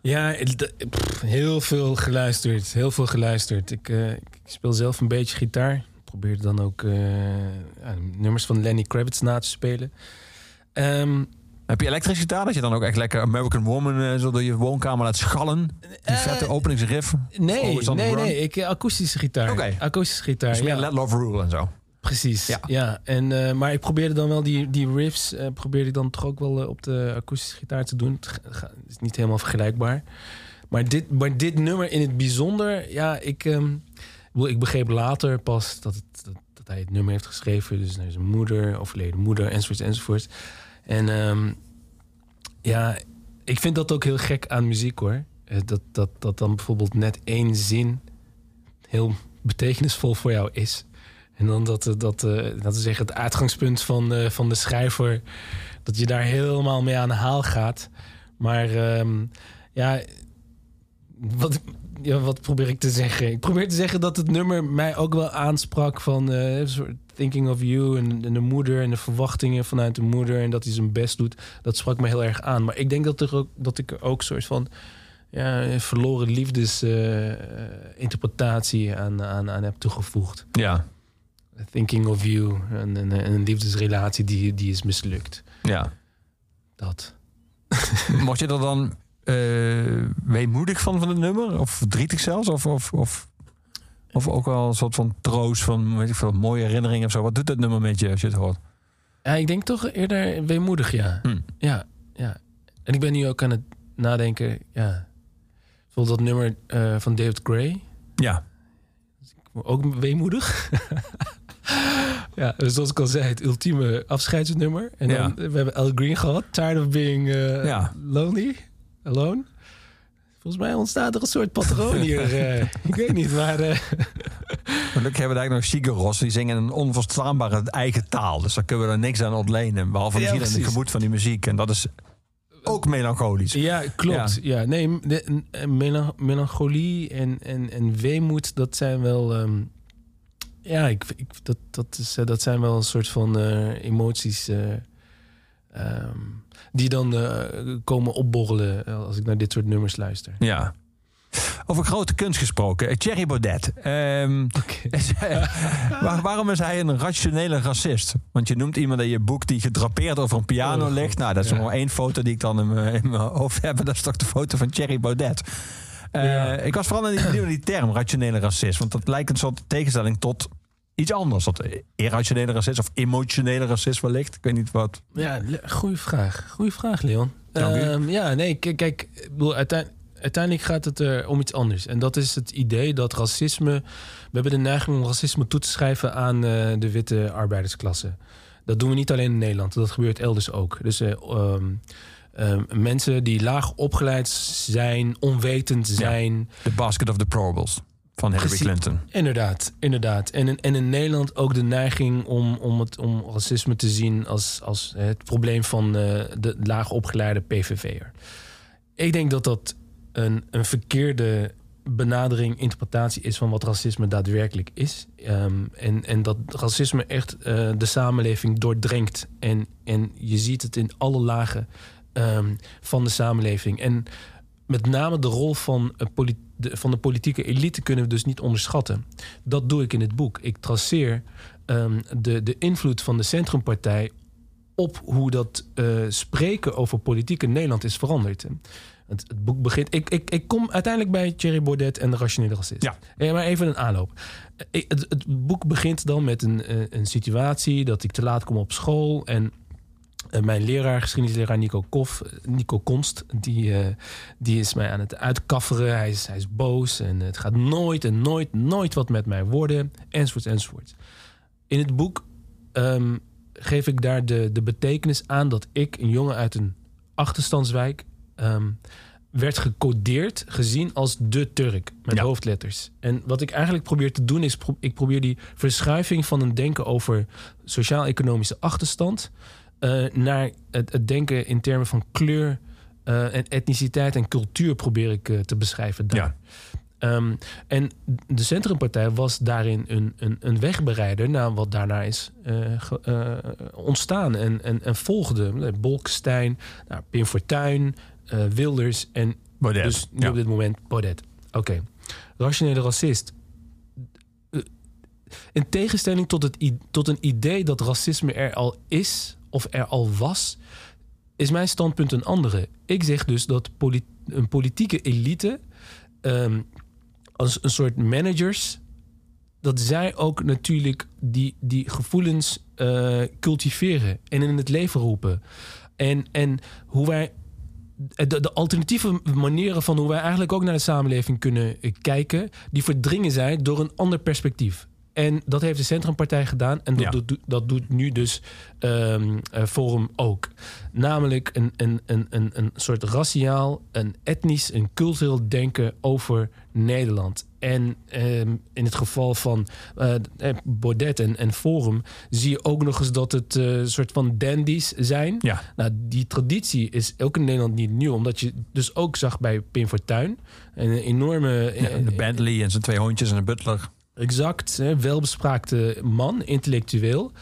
C: Ja, pff, heel veel geluisterd. Heel veel geluisterd. Ik, eh, ik speel zelf een beetje gitaar. Probeer dan ook eh, nummers van Lenny Kravitz na te spelen. Ehm,
B: Heb je elektrische gitaar? Dat je dan ook echt lekker American Woman eh, zo door je woonkamer laat schallen? Die vette openingsriff?
C: nee, nee,
B: run?
C: nee. Ik, akoestische gitaar. Akoestische gitaar,
B: Dus meer
C: ja.
B: Let Love Rule en zo.
C: Precies,
B: Ja.
C: ja. En, eh, maar ik probeerde dan wel die, die riffs... eh, probeerde ik dan toch ook wel eh, op de akoestische gitaar te doen. Het is niet helemaal vergelijkbaar. Maar dit, maar dit nummer in het bijzonder... Ja, ik, ehm, ik begreep later pas dat, het, dat, dat hij het nummer heeft geschreven. Dus naar zijn moeder, overleden moeder, enzovoort, enzovoort. En ehm, ja, ik vind dat ook heel gek aan muziek, hoor. Dat, dat, dat dan bijvoorbeeld net één zin heel betekenisvol voor jou is. En dan dat, eh, dat, dat is zeggen, het uitgangspunt van, eh, van de schrijver, dat je daar helemaal mee aan de haal gaat. Maar ehm, ja, wat, ja, wat probeer ik te zeggen? Ik probeer te zeggen dat het nummer mij ook wel aansprak van eh, Thinking of You en, de moeder en de verwachtingen vanuit de moeder en dat hij zijn best doet. Dat sprak me heel erg aan. Maar ik denk dat, er ook, dat ik er ook een soort van ja, verloren liefdesinterpretatie aan, aan, aan heb toegevoegd.
B: Ja,
C: Thinking of You. En, en, en een liefdesrelatie die, die is mislukt.
B: ja.
C: Dat. [laughs]
B: Word je er dan eh, weemoedig van, van het nummer? Of verdrietig zelfs? Of, of, of, of ook wel een soort van troost van weet ik veel, mooie herinneringen of zo? Wat doet dat nummer met je als je het hoort?
C: Ja, ik denk toch eerder weemoedig, ja.
B: Hm.
C: Ja, ja. En ik ben nu ook aan het nadenken, ja. Bijvoorbeeld dat nummer eh, van David Gray.
B: Ja,
C: Ook weemoedig. [laughs] [gasps] ja, dus zoals ik al zei, het ultieme afscheidsnummer. En dan,
B: Ja.
C: we hebben Al Green gehad. Tired of being eh,
B: Ja.
C: lonely. Alone. Volgens mij ontstaat er een soort patroon hier. [laughs] eh. ik weet niet, maar... eh, [laughs]
B: gelukkig hebben we daar nog Sigaros. Die zingen in een onverstaanbare eigen taal. Dus daar kunnen we er niks aan ontlenen. Behalve
C: Ja,
B: misschien aan het gemoed van die muziek. En dat is ook melancholisch.
C: Ja, klopt. Ja. nee, de, melancholie en, en, en weemoed, dat zijn wel. ehm, ja, ik, ik, dat, dat, is, eh, dat zijn wel een soort van eh, emoties. eh, ehm, die dan komen opborrelen als ik naar dit soort nummers luister.
B: Ja. Over grote kunst gesproken. Thierry Baudet. Ehm, [laughs] waar- waarom is hij een rationele racist? Want je noemt iemand in je boek die gedrapeerd over een piano
C: Oh,
B: ligt. Nou, dat is
C: ja.
B: nog maar één foto die ik dan in mijn, hoofd heb. [laughs] Dat is toch de foto van Thierry Baudet. Eh,
C: Ja.
B: Ik was vooral benieuwd naar die term, rationele racist. Want dat lijkt een soort tegenstelling tot iets anders. Dat irrationele racist of emotionele racist wellicht. Ik weet niet wat.
C: Ja, goeie vraag. Goeie vraag, Leon. Ehm, ja, nee, kijk, bedoel, uitein- uiteindelijk gaat het er om iets anders. En dat is het idee dat racisme... We hebben de neiging om racisme toe te schrijven aan eh, de witte arbeidersklasse. Dat doen we niet alleen in Nederland. Dat gebeurt elders ook. Dus eh, ehm, ehm, mensen die laag opgeleid zijn, onwetend zijn...
B: The basket of the probables van Hillary. Clinton.
C: Inderdaad, inderdaad. En, in- en in Nederland ook de neiging om, om, het, om racisme te zien als, als het probleem van eh, de laag opgeleide PVV'er. Ik denk dat dat een, een verkeerde benadering, interpretatie is van wat racisme daadwerkelijk is. Ehm, en, en dat racisme echt eh, de samenleving doordrenkt. En, en je ziet het in alle lagen ehm, van de samenleving. En met name de rol van, de, van de politieke elite kunnen we dus niet onderschatten. Dat doe ik in het boek. Ik traceer ehm, de, de invloed van de Centrumpartij op hoe dat eh, spreken over politiek in Nederland is veranderd. Het, het boek begint. Ik, ik, ik kom uiteindelijk bij Thierry Baudet en de rationele racist.
B: Ja.
C: Eh, maar even een aanloop. Eh, ik- Het, het boek begint dan met een, een situatie dat ik te laat kom op school. En mijn leraar, geschiedenisleraar Nico Koff, eh, Nico Konst, die, eh, die is mij aan het uitkafferen. Hij is, hij is boos en het gaat nooit en nooit, nooit wat met mij worden. Enzovoort, enzovoort. In het boek ehm, geef ik daar de, de betekenis aan dat ik, een jongen uit een achterstandswijk, ehm, werd gecodeerd, gezien als de Turk met
B: Ja.
C: hoofdletters. En wat ik eigenlijk probeer te doen is, pro- ik probeer die verschuiving van een denken over sociaal-economische achterstand eh, naar het, het denken in termen van kleur eh, en etniciteit en cultuur probeer ik eh, te beschrijven daar.
B: Ja.
C: Ehm, en de Centrumpartij was daarin een, een, een wegbereider naar wat daarna is ge- ontstaan en, en, en volgde. Bolkestein, nou, Pim Fortuyn, Wilders en
B: Baudet.
C: dus nu
B: ja.
C: op dit moment Baudet. Oké. Rationele racist. In tegenstelling tot, het, tot een idee dat racisme er al is of er al was, is mijn standpunt een andere. Ik zeg dus dat een politieke elite ehm, als een soort managers, dat zij ook natuurlijk die, die gevoelens eh, cultiveren en in het leven roepen. En, en hoe wij de, de alternatieve manieren van hoe wij eigenlijk ook naar de samenleving kunnen eh, kijken, die verdringen zij door een ander perspectief. En dat heeft de Centrumpartij gedaan. En dat,
B: Ja.
C: doet, dat doet nu dus ehm, eh, Forum ook. Namelijk een, een, een, een, een soort raciaal, een etnisch, een cultureel denken over Nederland. En ehm, in het geval van eh, Baudet en, en Forum zie je ook nog eens dat het een soort van dandies zijn.
B: Ja.
C: Nou, die traditie is ook in Nederland niet nieuw. Omdat je dus ook zag bij Pim Fortuyn. Een enorme...
B: Ja, de Bentley en zijn twee hondjes en een butler.
C: Exact, hè, welbespraakte man, intellectueel.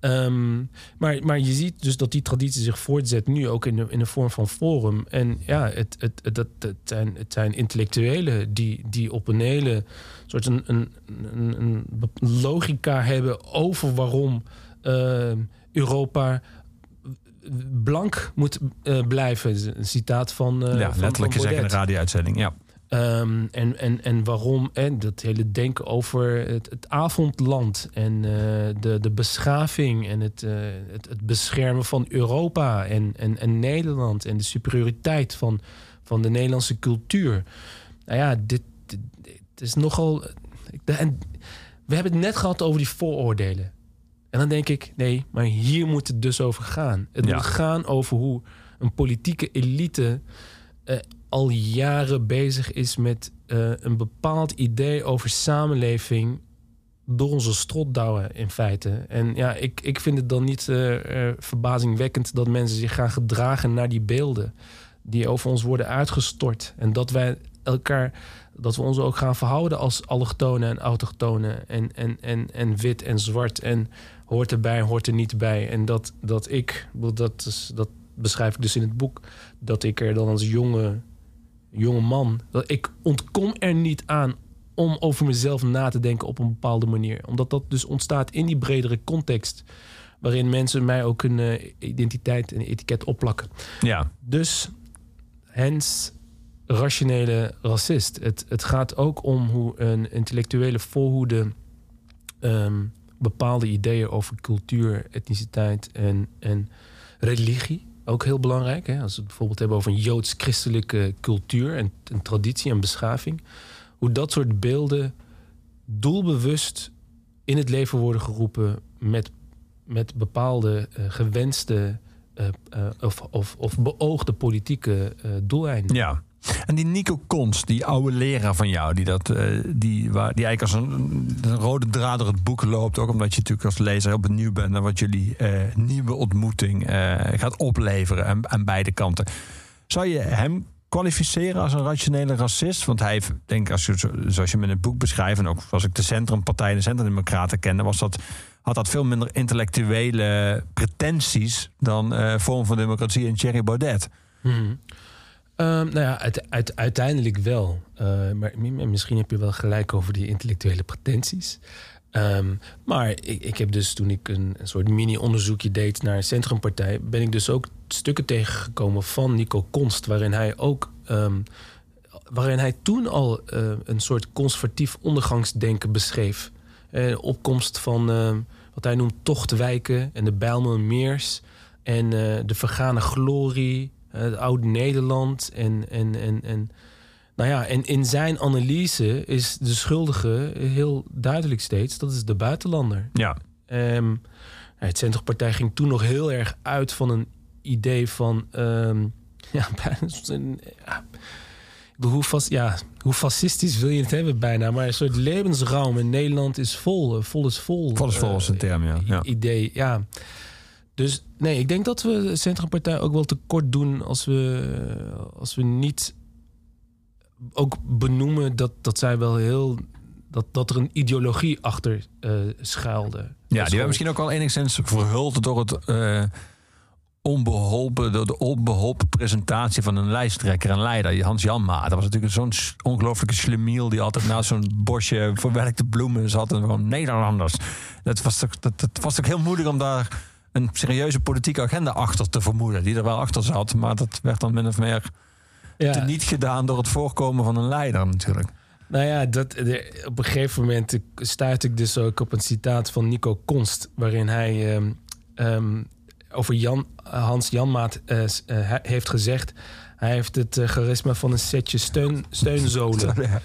C: Ehm, maar, maar je ziet dus dat die traditie zich voortzet nu ook in de, in de vorm van forum. En ja, het, het, het, het, het zijn, het zijn intellectuelen die, die op een hele soort een, een, een, een logica hebben over waarom ehm, Europa blank moet eh, blijven. Een citaat van. eh,
B: ja,
C: van-
B: letterlijk gezegd in de radio-uitzending. Ja.
C: Ehm, en, en, en waarom? En dat hele denken over het, het avondland en eh, de, de beschaving en het, eh, het, het beschermen van Europa en, en, en Nederland en de superioriteit van, van de Nederlandse cultuur. Nou ja, dit, dit, dit is nogal. En we hebben het net gehad over die vooroordelen. En dan denk ik, nee, maar hier moet het dus over gaan. Het
B: Ja.
C: moet gaan over hoe een politieke elite eh, al jaren bezig is met eh, een bepaald idee over samenleving door onze strot douwen in feite. En ja, ik, ik vind het dan niet eh, eh, verbazingwekkend dat mensen zich gaan gedragen naar die beelden die over ons worden uitgestort. En dat wij elkaar, dat we ons ook gaan verhouden als allochtonen en autochtonen en, en, en, en wit en zwart en hoort erbij, hoort er niet bij. En dat, dat ik, dat, is, dat beschrijf ik dus in het boek, dat ik er dan als jonge jonge man. Dat ik ontkom er niet aan om over mezelf na te denken op een bepaalde manier. Omdat dat dus ontstaat in die bredere context. Waarin mensen mij ook een eh, identiteit en etiket opplakken.
B: Ja,
C: Dus hens rationele racist. Het, het gaat ook om hoe een intellectuele voorhoede ehm, bepaalde ideeën over cultuur, etniciteit en, en religie. Ook heel belangrijk. Hè? Als we het bijvoorbeeld hebben over een joods-christelijke cultuur en, traditie en beschaving. Hoe dat soort beelden doelbewust in het leven worden geroepen met, met bepaalde eh, gewenste eh, eh, of, of, of beoogde politieke doeleinden.
B: ja. En die Nico Kons, die oude leraar van jou, die, dat, eh, die, waar, die eigenlijk als een, rode draad door het boek loopt. Ook omdat je natuurlijk als lezer heel benieuwd bent naar wat jullie eh, nieuwe ontmoeting eh, gaat opleveren aan, beide kanten. Zou je hem kwalificeren als een rationele racist? Want hij, denk als je, zo- zoals je hem in het boek beschrijft, en ook als ik de Centrumpartij, de Centrumdemocraten kende, was dat, had dat veel minder intellectuele pretenties dan eh Vorm van Democratie en Thierry Baudet.
C: Mhm. Ehm, nou ja, uit, uit- uiteindelijk wel. Eh, maar mi- misschien heb je wel gelijk over die intellectuele pretenties. Ehm, maar ik, ik heb dus toen ik een, een soort mini-onderzoekje deed naar Centrumpartij, ben ik dus ook stukken tegengekomen van Nico Konst, waarin hij ook. ehm, waarin hij toen al eh, een soort conservatief ondergangsdenken beschreef. Eh, opkomst van wat hij noemt tochtwijken en de Bijlmermeers en de vergane glorie, het oude Nederland. En, en, en, en, nou ja, en in zijn analyse is de schuldige heel duidelijk steeds, dat is de buitenlander.
B: Ja,
C: Ehm, het Centrumpartij ging toen nog heel erg uit van een idee van. ehm, [laughs] ja, bijna ja, hoe, fas, ja, hoe fascistisch wil je het hebben bijna? Maar een soort levensruim in Nederland is vol. eh, Vol is vol.
B: Vol is vol is
C: eh,
B: een term, Ja.
C: Idee, ja. Dus nee, ik denk dat we de Centrumpartij ook wel tekort doen als we, als we niet ook benoemen dat, dat zij wel heel. Dat, dat er een ideologie achter eh, schuilde.
B: Ja, die
C: gewoon-
B: misschien ook al enigszins verhuld door het eh, onbeholpen, door de onbeholpen presentatie van een lijsttrekker en leider, Hans Janma. Dat was natuurlijk zo'n ongelooflijke slemiel die altijd naast zo'n bosje verwerkte bloemen zat en gewoon Nederlanders. Dat was, toch, dat, dat was toch heel moeilijk om daar een serieuze politieke agenda achter te vermoeden, die er wel achter zat, maar dat werd dan min of meer
C: Ja.
B: niet gedaan door het voorkomen van een leider natuurlijk.
C: Nou ja, dat, op een gegeven moment stuit ik dus ook op een citaat van Nico Konst, waarin hij ehm, ehm, over Jan, Hans Janmaat eh, eh, heeft gezegd. Hij heeft het eh, charisma van een setje steun, steunzolen. [laughs]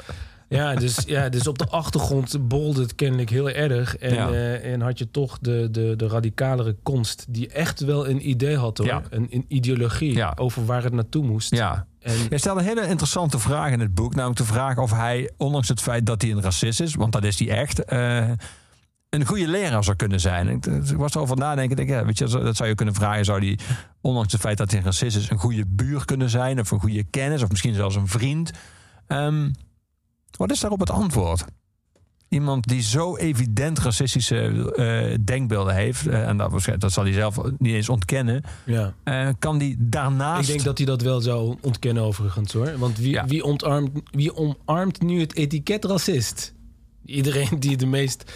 C: Ja dus, ja, dus op de achtergrond bolde het kennelijk heel erg. En,
B: Ja.
C: eh, en had je toch de, de, de radicalere konst, die echt wel een idee had hoor.
B: Ja.
C: Een, een ideologie
B: Ja.
C: over waar het naartoe moest.
B: Ja,
C: En,
B: Jij stelt een hele interessante vraag in het boek. Namelijk de vraag of hij, ondanks het feit dat hij een racist is, want dat is hij echt, eh, een goede leraar zou kunnen zijn. Ik, ik was erover nadenken. Ik denk, ja, weet je, dat zou je kunnen vragen. Zou hij, ondanks het feit dat hij een racist is, een goede buur kunnen zijn? Of een goede kennis? Of misschien zelfs een vriend? Ehm, wat is daarop het antwoord? Iemand die zo evident racistische eh, denkbeelden heeft, eh, en dat, dat zal hij zelf niet eens ontkennen,
C: ja.
B: eh, kan die daarnaast.
C: Ik denk dat hij dat wel zou ontkennen overigens hoor. Want wie,
B: Ja.
C: wie, ontarmt, wie omarmt nu het etiket racist? Iedereen die de meest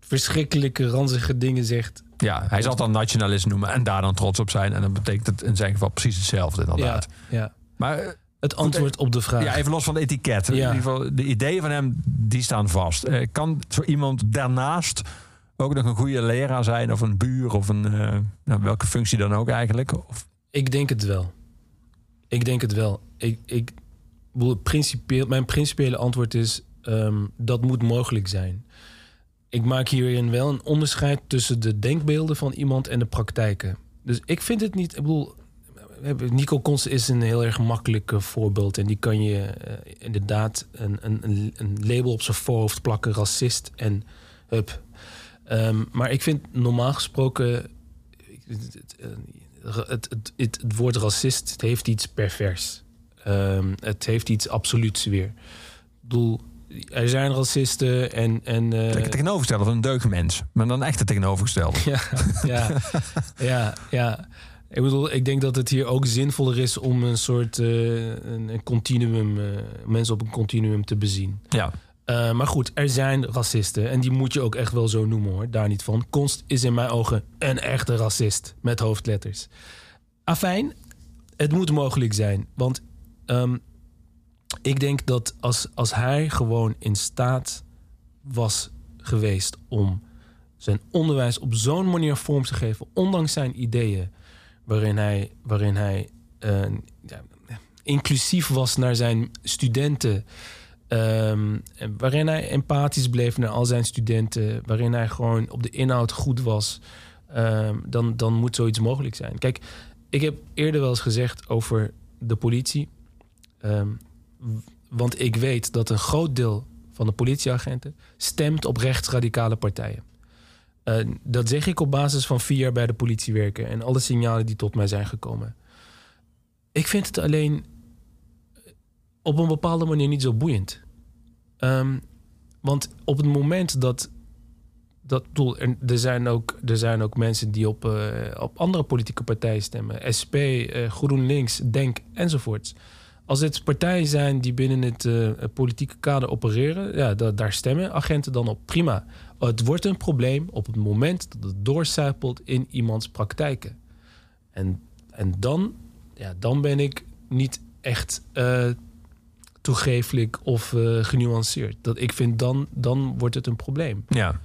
C: verschrikkelijke, ranzige dingen zegt.
B: Ja, hij zal het dan nationalist noemen en daar dan trots op zijn. En dan betekent het in zijn geval precies hetzelfde
C: Ja,
B: inderdaad.
C: ja.
B: Maar eh,
C: Het antwoord op de vraag.
B: ja, even los van het etiket. In
C: Ja.
B: ieder geval, de ideeën van hem, die staan vast. Eh, kan zo iemand daarnaast ook nog een goede leraar zijn... of een buur of een... eh, nou, welke functie dan ook eigenlijk? Of,
C: Ik denk het wel. Ik denk het wel. Ik, ik, bedoel, principieel, mijn principiële antwoord is... ehm, dat moet mogelijk zijn. Ik maak hierin wel een onderscheid tussen de denkbeelden van iemand en de praktijken. Dus ik vind het niet... Ik bedoel, Nico Konst is een heel erg makkelijk eh, voorbeeld. En die kan je eh, inderdaad een, een, een- label op zijn voorhoofd plakken, racist en hup. Ehm, maar ik vind normaal gesproken... ik- het, het, eh, het, het, het, het woord racist het heeft iets pervers. Ehm, het heeft iets absoluuts weer. Ik bedoel, er zijn racisten en... en eh,
B: het tegenovergestelde van een deugdmens. Maar dan echt het tegenovergestelde. [laughs]
C: ja, ja, ja, ja. Ik bedoel, ik denk dat het hier ook zinvoller is om een soort eh, een, een continuum, eh, mensen op een continuum te bezien.
B: Ja.
C: Eh, maar goed, er zijn racisten. En die moet je ook echt wel zo noemen hoor. Daar niet van. Konst is in mijn ogen een echte racist. Met hoofdletters. Afijn, het moet mogelijk zijn. Want ehm, ik denk dat als, als hij gewoon in staat was geweest om zijn onderwijs op zo'n manier vorm te geven, ondanks zijn ideeën, waarin hij, waarin hij eh, inclusief was naar zijn studenten. Ehm, waarin hij empathisch bleef naar al zijn studenten. Waarin hij gewoon op de inhoud goed was. ehm, dan, dan moet zoiets mogelijk zijn. Kijk, ik heb eerder wel eens gezegd over de politie. ehm, want ik weet dat een groot deel van de politieagenten stemt op rechtsradicale partijen. Eh, dat zeg ik op basis van vier jaar bij de politie werken en alle signalen die tot mij zijn gekomen. Ik vind het alleen op een bepaalde manier niet zo boeiend. Ehm, want op het moment dat. dat er, zijn ook, er zijn ook mensen die op, eh, op andere politieke partijen stemmen. SP, eh, GroenLinks, Denk enzovoorts. Als het partijen zijn die binnen het eh, politieke kader opereren, ja, da- daar stemmen agenten dan op. Prima. Het wordt een probleem op het moment dat het doorcijpelt in iemands praktijken. En, en dan, ja, dan ben ik niet echt eh, toegeeflijk of eh, genuanceerd. Dat ik vind dan, dan wordt het een probleem.
B: Ja.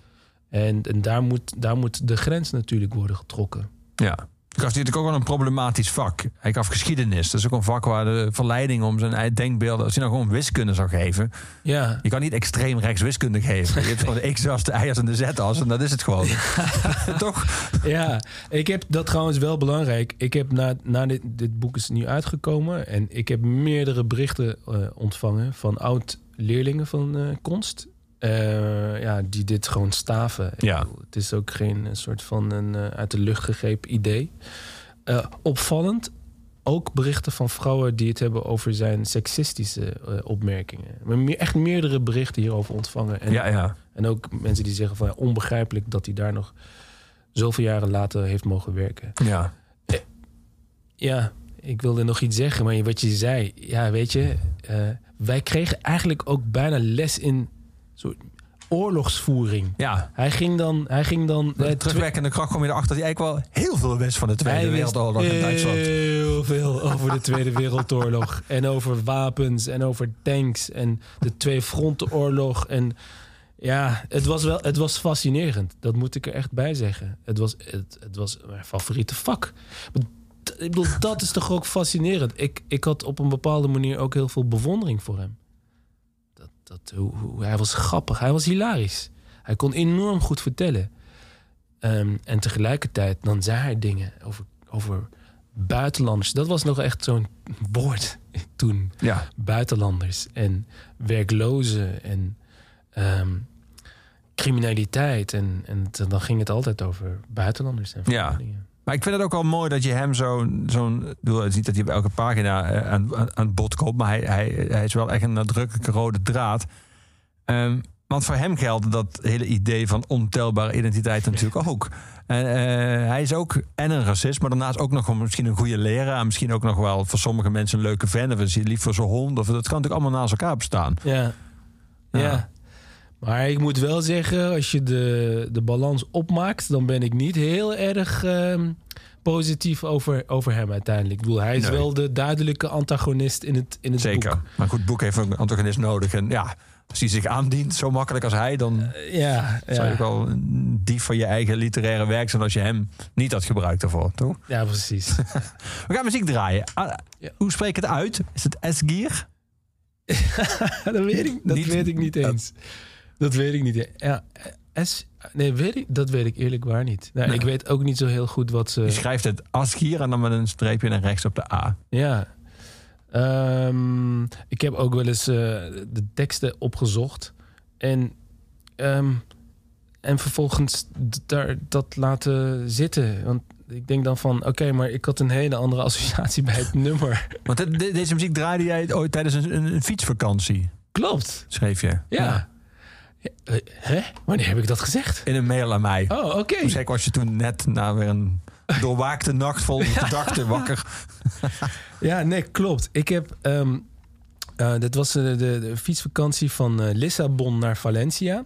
C: En, en daar, moet, daar moet de grens natuurlijk worden getrokken.
B: Ja. Ik gaf natuurlijk ook wel een problematisch vak. Hij gaf geschiedenis. Dat is ook een vak waar de verleiding om zijn denkbeelden... als hij nou gewoon wiskunde zou geven...
C: Ja,
B: Je kan niet extreem rechts wiskunde geven. Je hebt gewoon de x-as, de y-as en de z-as. En dat is het gewoon. Toch?
C: ja, ik heb dat trouwens wel belangrijk. Ik heb na, na dit, dit boek is nu uitgekomen en ik heb meerdere berichten eh, ontvangen van oud leerlingen van eh Konst. Eh, ja, die dit gewoon staven.
B: Ja.
C: bedoel, Het is ook geen eh, soort van een eh, uit de lucht gegrepen idee. Opvallend ook berichten van vrouwen die het hebben over zijn seksistische opmerkingen. Maar meer, echt meerdere berichten hierover ontvangen. En
B: Ja, ja.
C: en ook mensen die zeggen van ja, onbegrijpelijk dat hij daar nog zoveel jaren later heeft mogen werken.
B: Ja.
C: Ja, ik wilde nog iets zeggen, maar wat je zei, ja, weet je, wij kregen eigenlijk ook bijna les in soort oorlogsvoering.
B: Ja.
C: Hij ging dan, hij ging dan eh,
B: terugwerkende kracht kom je erachter dat hij eigenlijk wel heel veel wist van de Tweede Wereldoorlog in Duitsland.
C: heel veel over de Tweede Wereldoorlog. [laughs] en over wapens en over tanks en de Twee Frontenoorlog. En ja, het was wel het was fascinerend. Dat moet ik er echt bij zeggen. Het was, het, het was mijn favoriete vak. Ik bedoel, dat is toch ook fascinerend. Ik, ik had op een bepaalde manier ook heel veel bewondering voor hem. Dat, dat, hoe, hoe, hij was grappig, hij was hilarisch. Hij kon enorm goed vertellen. Ehm, en tegelijkertijd, dan zei hij dingen over, over buitenlanders. Dat was nog echt zo'n woord [laughs] toen.
B: Ja.
C: Buitenlanders en werklozen en ehm, criminaliteit. En, en dan ging het altijd over buitenlanders en
B: Ja.
C: vluchtelingen.
B: Maar ik vind het ook wel mooi dat je hem zo'n... bedoel, het is niet dat hij op elke pagina eh, aan, aan, aan bod komt... maar hij, hij, hij is wel echt een nadrukkelijke rode draad. Ehm, want voor hem geldt dat hele idee van ontelbare identiteit natuurlijk ook. En, eh, hij is ook en een racist, maar daarnaast ook nog een- misschien een goede leraar. Misschien ook nog wel voor sommige mensen een leuke fan. Of is hij lief voor zijn hond. Of, dat kan natuurlijk allemaal naast elkaar bestaan.
C: Ja.
B: Ja.
C: ja. Maar ik moet wel zeggen, als je de, de balans opmaakt, dan ben ik niet heel erg ehm, positief over, over hem uiteindelijk. Ik bedoel, hij is
B: Nee.
C: wel de duidelijke antagonist in het, in het
B: Zeker.
C: boek.
B: Maar goed, boek heeft een antagonist nodig. En ja, als hij zich aandient zo makkelijk als hij... dan
C: Ja,
B: zou je
C: ja.
B: ook wel een dief van je eigen literaire werk zijn... als je hem niet had gebruikt daarvoor, toch?
C: ja precies. [laughs]
B: We gaan muziek draaien. Ah,
C: Ja.
B: Hoe spreek ik het uit? Is het S-Gier? [laughs]
C: dat weet ik, dat
B: Niet-
C: weet ik niet eens. Dat weet ik niet. Ja, S, nee, weet ik, dat weet ik eerlijk waar niet. Nou,
B: Nee.
C: Ik weet ook niet zo heel goed wat ze...
B: Je schrijft het Asgier en dan met een streepje naar rechts op de A.
C: Ja. Ehm, ik heb ook wel eens eh, de teksten opgezocht. En, ehm, en vervolgens daar, dat laten zitten. Want ik denk dan van, oké, maar ik had een hele andere associatie bij het [laughs] nummer.
B: Want de- de- deze muziek draaide jij ooit tijdens een, een, een fietsvakantie,
C: Klopt.
B: schreef je.
C: Ja. Ja, hè? Wanneer heb ik dat gezegd?
B: In een mail aan mij.
C: Oh, oké.
B: Hoe zeker was je toen net na weer een
E: doorwaakte nacht vol [laughs] gedachten wakker. [laughs]
C: Ja, nee, klopt. Ik heb. ehm, eh, dit was eh, de, de fietsvakantie van eh, Lissabon naar Valencia.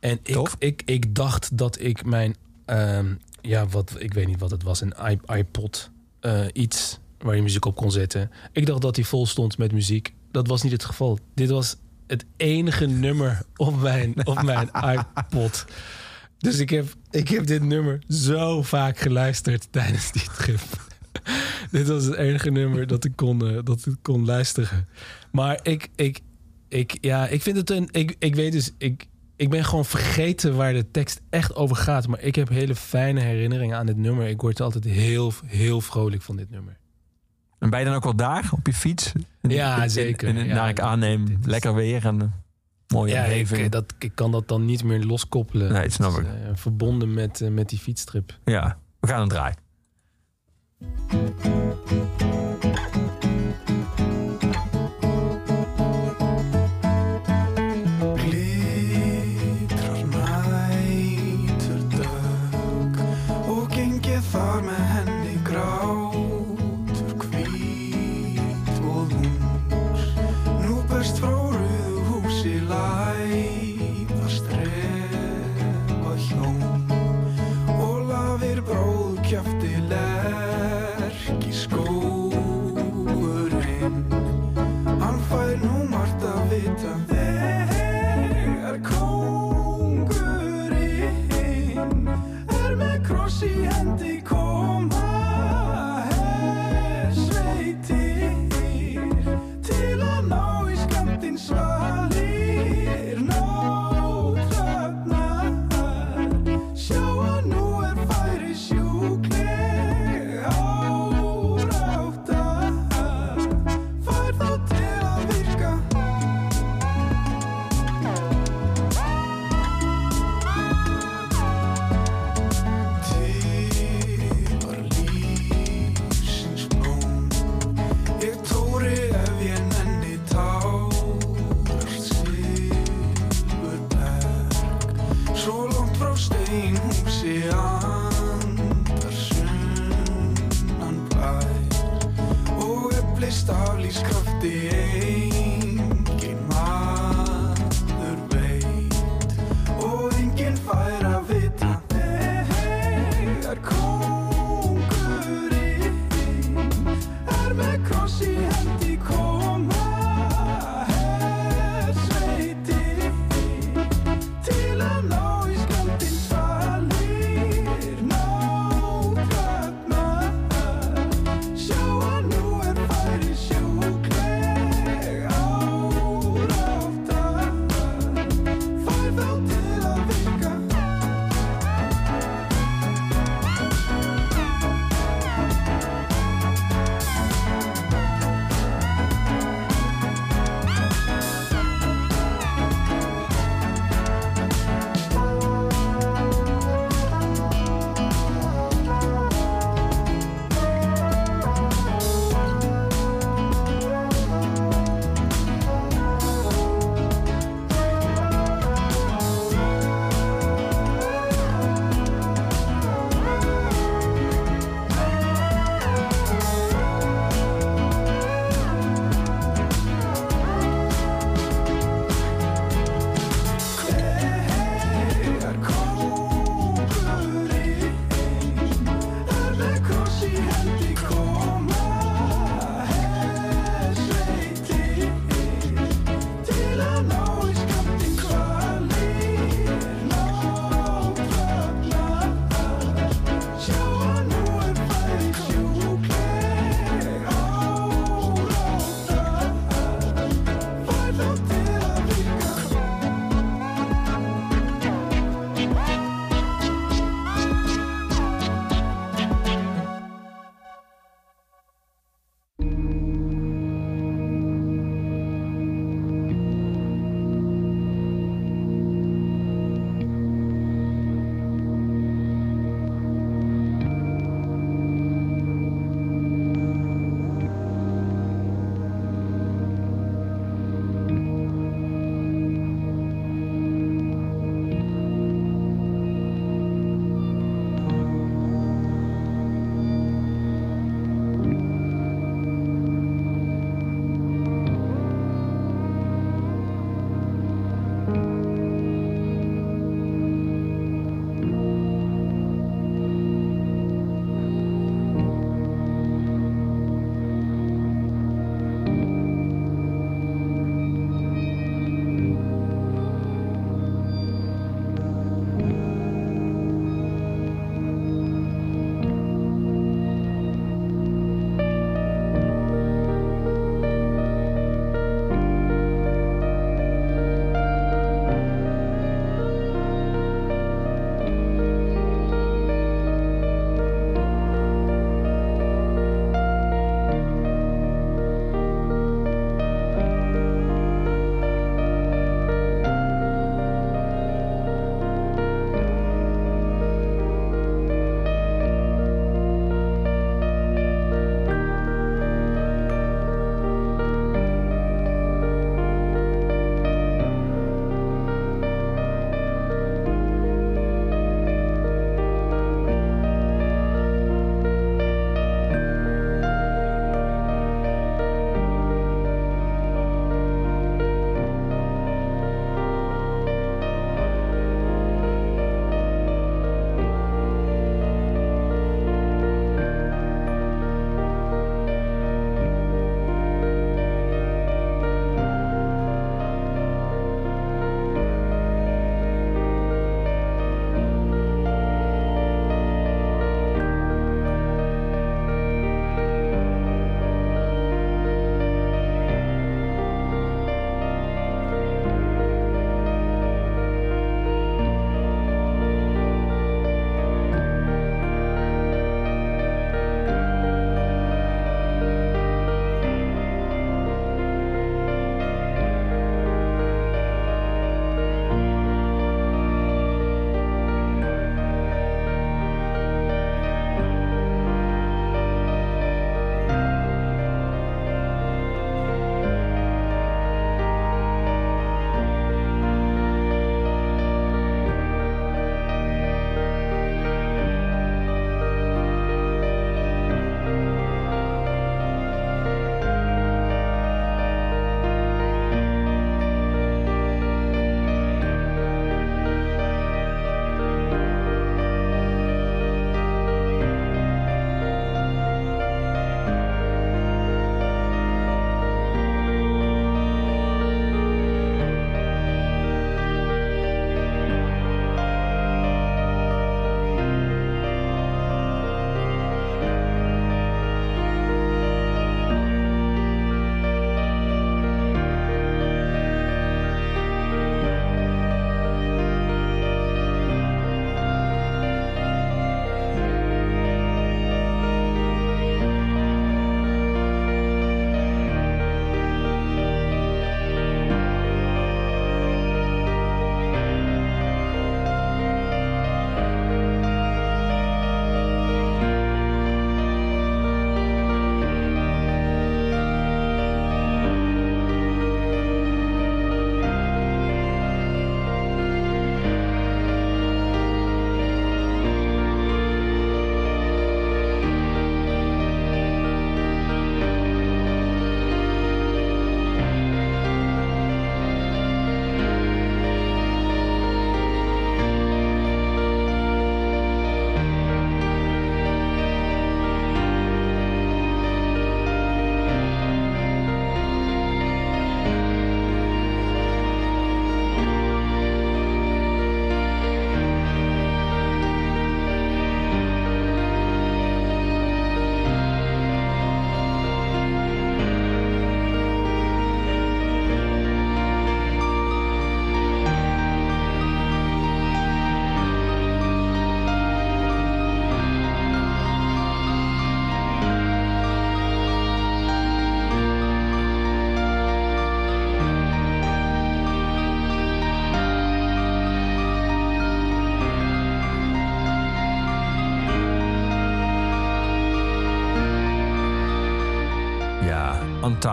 C: En ik,
E: Tof.
C: ik, ik dacht dat ik mijn. ehm, ja, wat, ik weet niet wat het was. Een iPod. eh, iets waar je muziek op kon zetten. Ik dacht dat die vol stond met muziek. Dat was niet het geval. Dit was het enige nummer op mijn, op mijn [laughs] iPod. Dus ik heb, ik heb dit nummer zo vaak geluisterd tijdens die trip. [laughs] dit was het enige nummer dat ik kon, eh, dat ik kon luisteren. Maar ik, ik, ik, ja, ik vind het een. Ik, ik weet dus. Ik, ik ben gewoon vergeten waar de tekst echt over gaat. Maar ik heb hele fijne herinneringen aan dit nummer. Ik word altijd heel, heel vrolijk van dit nummer.
E: En ben je dan ook wel daar op je fiets?
C: Ja, zeker.
E: in-
C: Ja,
E: naar ik aanneem,
C: is-
E: lekker weer en eh, mooie
C: Ja, ik, dat, ik kan dat dan niet meer loskoppelen.
E: Nee, snap
C: Het
E: ik.
C: is, eh, verbonden met, eh, met die fietstrip.
E: Ja, we gaan een draai.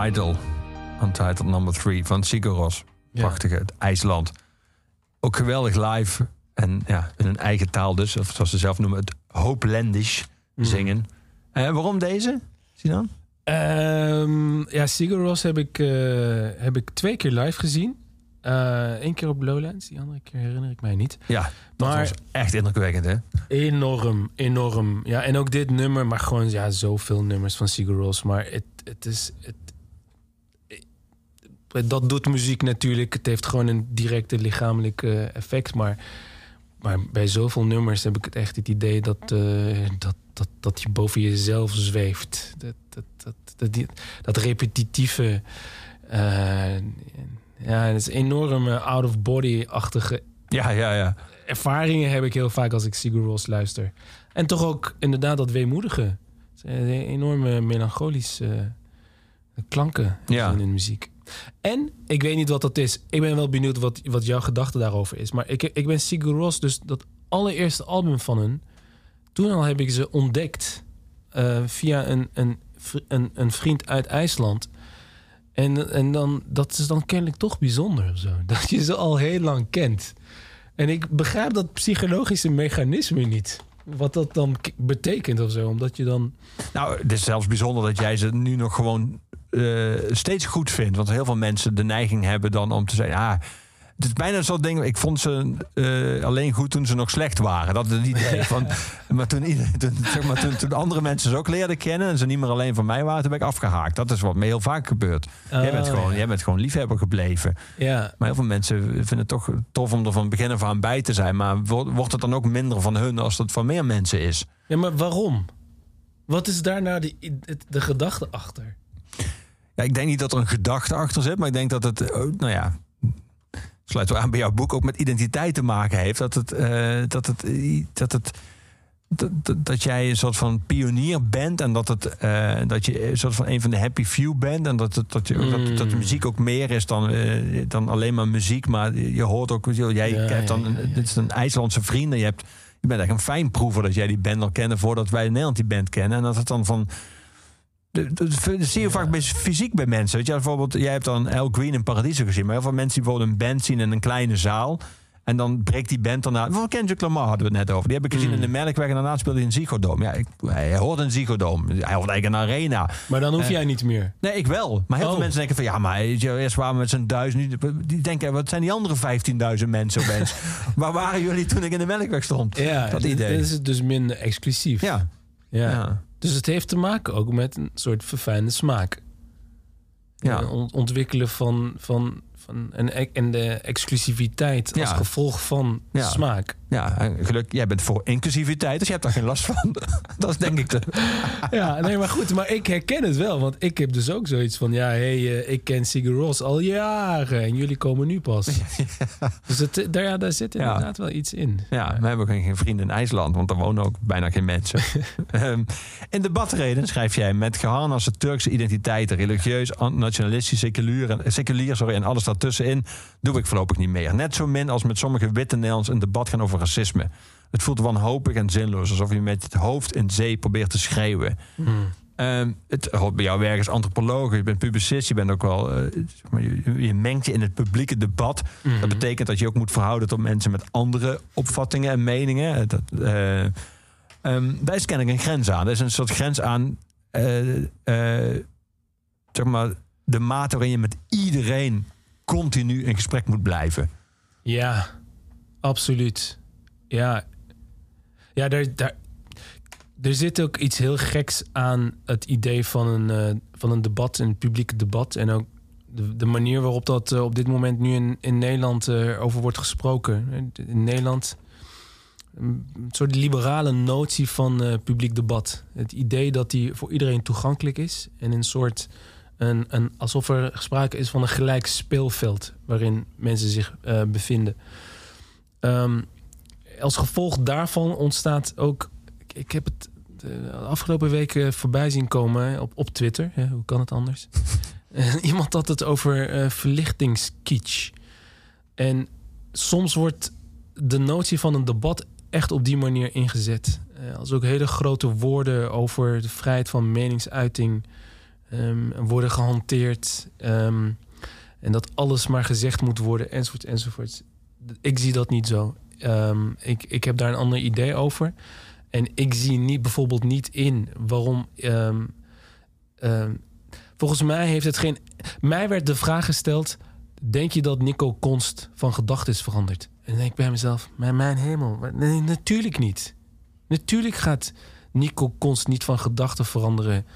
B: Untitled. Untitled number 3 van Sigur Rós. Prachtige, het IJsland. Ook geweldig live. En ja, in een eigen taal dus. Of zoals ze zelf noemen, het Hooplandish zingen. Eh, waarom deze, Sinan?
C: Ehm, ja, Sigur Rós heb ik, eh, heb ik twee keer live gezien. Eén keer op Lowlands, die andere keer herinner ik mij niet.
B: Ja, dat
C: Maar-
B: was echt indrukwekkend, hè?
C: Enorm, enorm. Ja, en ook dit nummer, maar gewoon ja, zoveel nummers van Sigur Rós. Maar het, het is... Het- dat doet muziek natuurlijk. Het heeft gewoon een directe lichamelijk eh, effect. Maar, maar bij zoveel nummers heb ik het echt het idee dat, eh, dat, dat, dat je boven jezelf zweeft. Dat, dat, dat, dat, die- dat repetitieve... eh, ja, het is enorm eh, out-of-body-achtige
B: Ja, ja, ja.
C: ervaringen heb ik heel vaak als ik Sigur Rós luister. En toch ook inderdaad dat weemoedige. Enorme melancholische klanken
B: Ja.
C: in de muziek. En ik weet niet wat dat is. Ik ben wel benieuwd wat, wat jouw gedachte daarover is. Maar ik, ik ben Sigur Rós, dus dat allereerste album van hun... toen al heb ik ze ontdekt eh, via een, een, een, een vriend uit IJsland... En, en dan, dat is dan kennelijk toch bijzonder of zo. [laughs] Dat je ze al heel lang kent. En ik begrijp dat psychologische mechanisme niet. Wat dat dan betekent of zo. Omdat je dan...
B: Nou, het is zelfs bijzonder dat jij ze nu nog gewoon eh, steeds goed vindt. Want heel veel mensen de neiging hebben dan om te zeggen... Ah, het is bijna zo'n ding. Ik vond ze eh, alleen goed toen ze nog slecht waren. Dat is het idee. [laughs] Van, maar toen, [laughs] toen, zeg maar, toen, toen andere mensen ze ook leerden kennen... en ze niet meer alleen van mij waren, toen ben ik afgehaakt. Dat is wat me heel vaak gebeurt. jij, bent
C: Oh,
B: gewoon,
C: ja.
B: jij bent gewoon liefhebber gebleven.
C: Ja,
B: Maar heel veel mensen vinden het toch tof om er van begin af aan bij te zijn. Maar wo- wordt het dan ook minder van hun als het van meer mensen is?
C: ja maar waarom? Wat is daar nou de, de, de gedachte achter?
B: Ja, ik denk niet dat er een gedachte achter zit, maar ik denk dat het, eh, nou ja, sluit wel aan bij jouw boek, ook met identiteit te maken heeft. Dat het, eh, dat het, eh, dat het, dat, dat, dat jij een soort van pionier bent en dat, het, eh, dat je een soort van een van de happy few bent. En dat, het, dat, je, dat, dat de muziek ook meer is dan, dan alleen maar muziek. Maar je hoort ook, jij
C: Ja,
B: hebt dan,
C: ja, ja.
B: dit is een IJslandse vriend en je hebt. Je bent echt een fijn proever dat jij die band al kennen voordat wij in Nederland die band kennen. En dat het dan van. Dat zie je vaak bij fysiek bij mensen. Weet je, bijvoorbeeld, jij hebt dan El Green in Paradiso gezien. Maar heel veel mensen die bijvoorbeeld een band zien in een kleine zaal. En dan breekt die band daarna. Bijvoorbeeld Kendrick Lamar hadden we het net over. Die heb ik gezien
C: Mm.
B: in de Melkweg. En daarna speelde hij in Ziggo Dome. Ja, ik, hij hoort een Ziggo Dome. Hij hoort eigenlijk een arena.
C: Maar dan hoef
B: Eh,
C: jij niet meer.
B: Nee, ik wel. Maar heel
C: Oh.
B: veel mensen denken van... Ja, maar eerst waren we met z'n duizend. Die denken, wat zijn die andere 15.000 mensen opeens? [laughs] Waar waren jullie toen ik in de Melkweg stond?
C: Ja,
B: dat idee.
C: dit is het dus minder exclusief.
B: Ja.
C: ja.
B: Ja.
C: Dus het heeft te maken ook met een soort verfijnde smaak.
B: Ja.
C: Eh, ont- ontwikkelen van, van, van en, en de exclusiviteit als
B: Ja.
C: gevolg van
B: Ja.
C: smaak.
B: Ja, en geluk, jij bent voor inclusiviteit, dus je hebt daar geen last van. [laughs] dat is denk ik de... [laughs]
C: Ja, nee, maar goed, maar ik herken het wel. Want ik heb dus ook zoiets van, ja, hey, eh, ik ken Sigur Rós al jaren en jullie komen nu pas. [laughs] Dus het, eh, daar, ja, daar zit inderdaad wel iets in.
B: Ja, we hebben ook geen vrienden in IJsland, want daar wonen ook bijna geen mensen. Ehm, in debatreden schrijf jij met geharnaste Turkse identiteiten, religieus, nationalistisch, seculier, en, seculier sorry, en alles daartussenin, doe ik voorlopig niet meer. Net zo min als met sommige witte Nederlands een debat gaan over racisme. Het voelt wanhopig en zinloos, alsof je met het hoofd in zee probeert te schreeuwen. Ehm, het hoort bij jouw werk als antropoloog. Je bent publicist. Je bent ook wel. eh, je, je mengt je in het publieke debat. Dat betekent dat je ook moet verhouden tot mensen met andere opvattingen en meningen. Eh, Dat, eh, ehm, daar is kennelijk een grens aan. Er is een soort grens aan. zeg maar, de mate waarin je met iedereen continu in gesprek moet blijven.
C: Ja, absoluut. Ja, ja daar, daar, er zit ook iets heel geks aan het idee van een, eh, van een debat, een publiek debat. En ook de, de manier waarop dat eh, op dit moment nu in, in Nederland eh, over wordt gesproken. In Nederland een soort liberale notie van publiek debat. Het idee dat die voor iedereen toegankelijk is. En een soort, alsof er sprake is van een gelijk speelveld waarin mensen zich eh, bevinden. Ehm, als gevolg daarvan ontstaat ook. Ik, heb het de afgelopen weken voorbij zien komen op, op Twitter. Hoe kan het anders? [laughs] Eh, Iemand had het over eh verlichtingskitsch. En soms wordt de notie van een debat echt op die manier ingezet. Eh, als ook hele grote woorden over de vrijheid van meningsuiting ehm, worden gehanteerd. ehm, en dat alles maar gezegd moet worden, enzovoort, enzovoort. Ik zie dat niet zo. Ehm, ik, ik heb daar een ander idee over. En ik zie niet, bijvoorbeeld niet in waarom. volgens mij heeft het geen. Mij werd de vraag gesteld: Denk je dat Nico Konst van gedachten is veranderd? En denk ik bij mezelf: Mijn, mijn hemel, nee, natuurlijk niet. Natuurlijk gaat Nico Konst niet van gedachten veranderen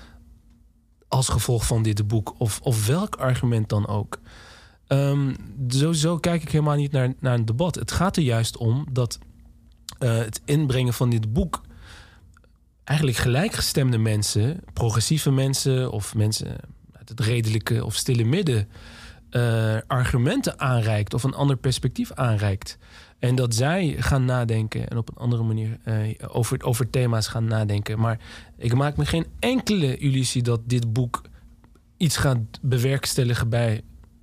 C: als gevolg van dit boek. Of, of welk argument dan ook. Zo, zo kijk ik helemaal niet naar, naar een debat. Het gaat er juist om dat eh, het inbrengen van dit boek eigenlijk gelijkgestemde mensen, progressieve mensen of mensen uit het redelijke of stille midden, eh, argumenten aanreikt of een ander perspectief aanreikt. En dat zij gaan nadenken en op een andere manier eh, over, over thema's gaan nadenken. Maar ik maak me geen enkele illusie dat dit boek iets gaat bewerkstelligen bij,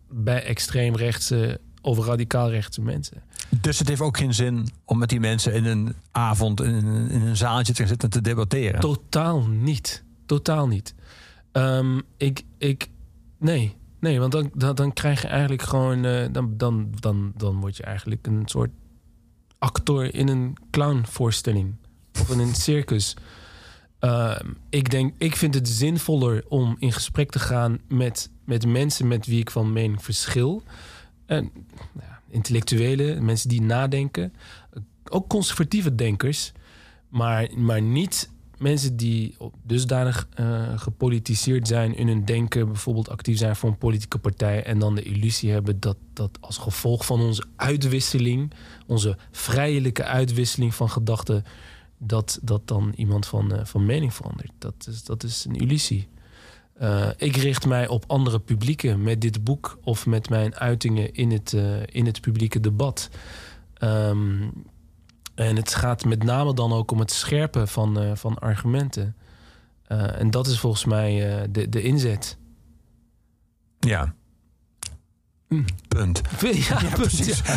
C: bij extreemrechtse of radicaal-rechtse mensen.
B: Dus het heeft ook geen zin om met die mensen in een avond in een, in een zaaltje te gaan zitten te debatteren.
C: Totaal niet. Totaal niet. Ehm, ik, ik, nee. Nee, want dan, dan, dan krijg je eigenlijk gewoon... eh, dan, dan, dan, dan word je eigenlijk een soort actor in een clownvoorstelling. Of in een circus. Ehm, ik, denk, ik vind het zinvoller om in gesprek te gaan met, met mensen met wie ik van mening verschil. En, ja, intellectuelen, mensen die nadenken. Ook conservatieve denkers. Maar, maar niet mensen die dusdanig eh, gepolitiseerd zijn in hun denken, bijvoorbeeld actief zijn voor een politieke partij en dan de illusie hebben dat dat als gevolg van onze uitwisseling, onze vrijelijke uitwisseling van gedachten, dat, dat dan iemand van, eh, van mening verandert. Dat is, dat is een illusie. Eh, ik richt mij op andere publieken met dit boek of met mijn uitingen in het, in het publieke debat. Ehm, en het gaat met name dan ook om het scherpen van, eh, van argumenten. Eh, en dat is volgens mij eh, de, de inzet.
B: Ja. [laughs] Punt.
C: Ja, precies. [laughs]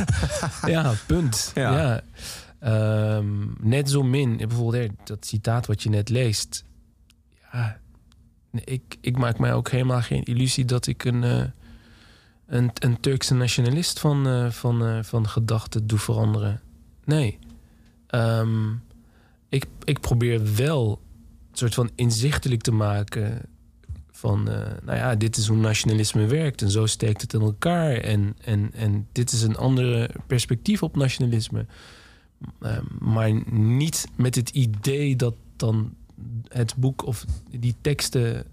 C: Ja, punt.
B: Ja.
C: Ehm, net zo min, bijvoorbeeld dat citaat wat je net leest. Ja, ik, ik maak mij ook helemaal geen illusie dat ik een, een, een Turkse nationalist van, van, van gedachten doe veranderen. Nee. Ehm, ik, ik probeer wel een soort van inzichtelijk te maken van, eh, nou ja, dit is hoe nationalisme werkt en zo steekt het in elkaar. En, en, en dit is een andere perspectief op nationalisme. Eh, maar niet met het idee dat dan het boek of die teksten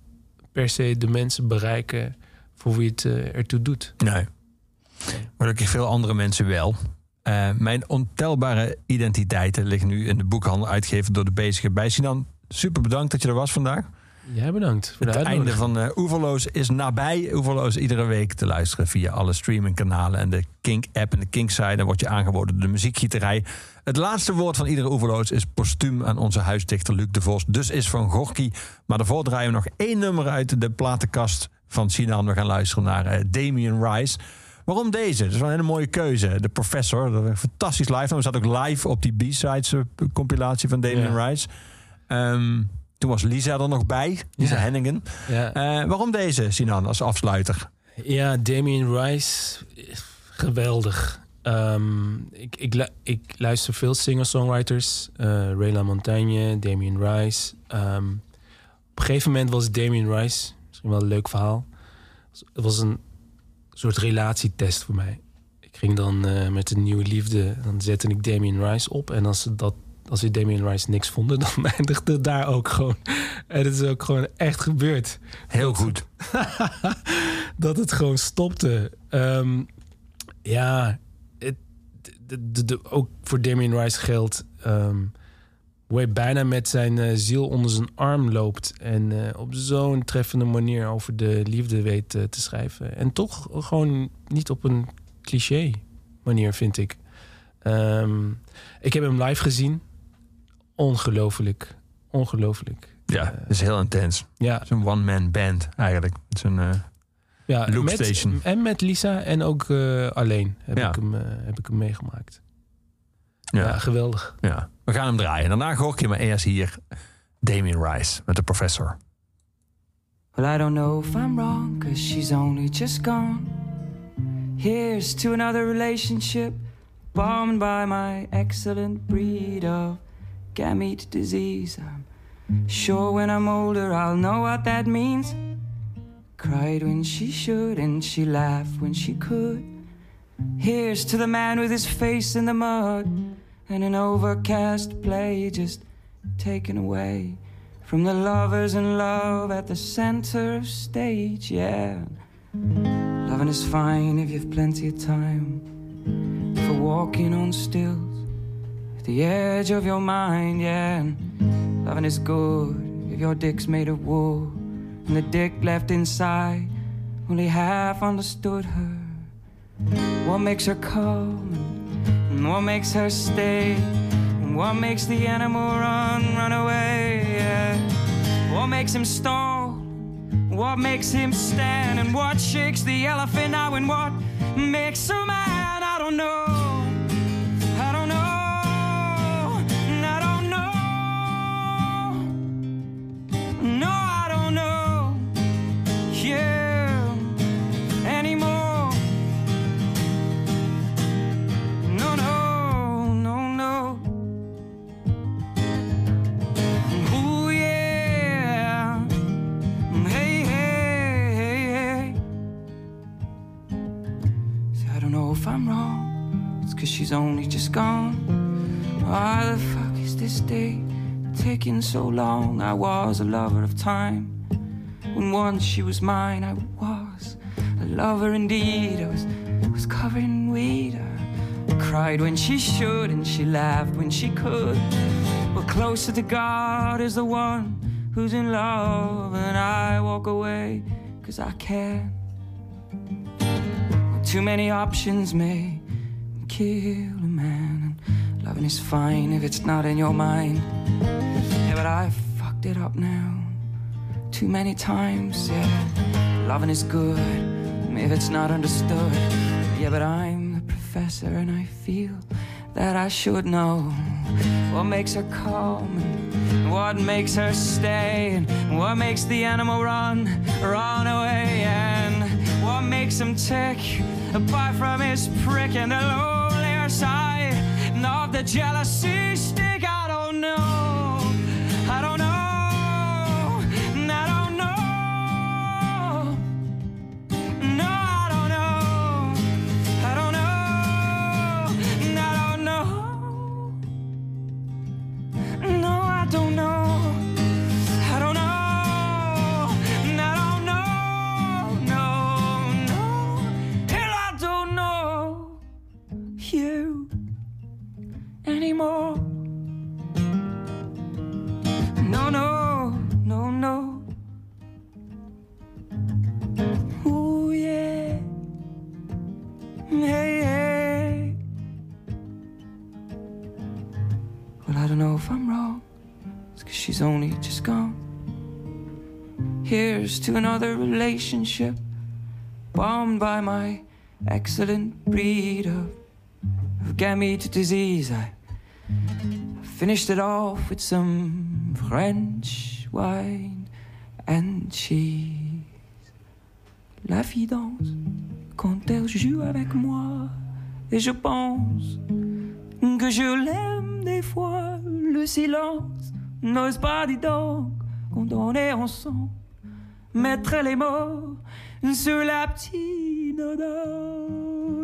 C: per se de mensen bereiken voor wie het eh, ertoe doet.
B: Nee. Gelukkig veel andere mensen wel. Eh, mijn ontelbare identiteiten liggen nu in de boekhandel uitgegeven door de bezige bij Sinan. Super bedankt dat je er was vandaag.
C: Jij bedankt voor de
B: Het einde van uh, Oeverloos is nabij. Oeverloos iedere week te luisteren via alle streamingkanalen en de Kink-app en de Kink-site. Dan wordt je aangeboden door de muziekgieterij. Het laatste woord van iedere Oeverloos is postuum aan onze huisdichter Luc de Vos. Dus is van Gorky. Maar daarvoor draaien we nog één nummer uit de platenkast van Sinan. We gaan luisteren naar eh, Damien Rice. Waarom deze? Dat is wel een hele mooie keuze. De Professor, dat was een fantastisch live. We zaten ook live op die B-sides eh, compilatie van Damien
C: Ja.
B: Rice. Ehm, toen was Lisa er nog bij, Lisa
C: Ja.
B: Henningen.
C: Ja.
B: Eh, waarom deze, Sinan, als afsluiter?
C: Ja, Damien Rice, geweldig. Ehm, ik, ik, ik luister veel singer-songwriters. eh Ray LaMontagne, Damien Rice. Ehm, op een gegeven moment was Damien Rice, misschien wel een leuk verhaal. Het was een soort relatietest voor mij. Ik ging dan eh, met een nieuwe liefde, dan zette ik Damien Rice op. En als ze, dat, als ze Damien Rice niks vonden, [laughs] dan eindigde daar ook gewoon. En het is ook gewoon echt gebeurd
B: Heel goed. [laughs]
C: dat het gewoon stopte. Ehm, ja, het, de, de, de- ook voor Damien Rice geldt. ehm, hoe hij bijna met zijn eh, ziel onder zijn arm loopt. En eh, op zo'n treffende manier over de liefde weet eh, te schrijven. En toch gewoon niet op een cliché manier, vind ik. Ehm, ik heb hem live gezien. Ongelooflijk. Ongelooflijk.
B: Ja, is heel intens.
C: ja,
B: Het is een one-man band eigenlijk. Het is een,
C: Ja,
B: Loop
C: met,
B: Station.
C: En met Lisa en ook alleen heb,
B: Ja.
C: ik hem, heb ik hem meegemaakt.
B: ja,
C: Ja,
B: ja. We gaan hem draaien. Daarna Gorky, maar eerst hier Damien Rice met de professor.
J: Well, I don't know if I'm wrong, cause she's only just gone. Here's to another relationship bombed by my excellent breed of gamete disease. I'm sure when I'm older I'll know what that means. Cried when she should, and she laughed when she could. Here's to the man with his face in the mud and an overcast play just taken away from the lovers in love at the center of stage. Yeah, loving is fine if you've plenty of time for walking on stills at the edge of your mind. Yeah, and loving is good if your dick's made of wool and the dick left inside only half understood her. What makes her come and what makes her stay? And what makes the animal run, run away? Yeah. What makes him stall? What makes him stand? And what shakes the elephant now? And what makes a man? I don't know. Only just gone. Why the fuck is this day taking so long? I was a lover of time. When once she was mine, I was a lover indeed. I was, was covered in weed. I cried when she should, and she laughed when she could. But closer to God is the one who's in love, and I walk away cause I can. Too many options may kill a man, and loving is fine if it's not in your mind. Yeah, but I fucked it up now too many times. Yeah, loving is good if it's not understood. Yeah, but I'm the professor and I feel that I should know what makes her come and what makes her stay and what makes the animal run, run away and what makes him tick apart from his prick and the lonelier side of the jealousy stick. I don't know. Anymore. No, no, no, no. Ooh, yeah. Hey, hey. Well, I don't know if I'm wrong. It's cause she's only just gone. Here's to another relationship bombed by my excellent breed of, of gamete disease. I finished it off with some French wine and cheese. La fille danse quand elle joue avec moi. Et je pense que je l'aime des fois. Le silence n'ose pas, dis donc, quand on est ensemble. Mettre les mots sur la petite dodo.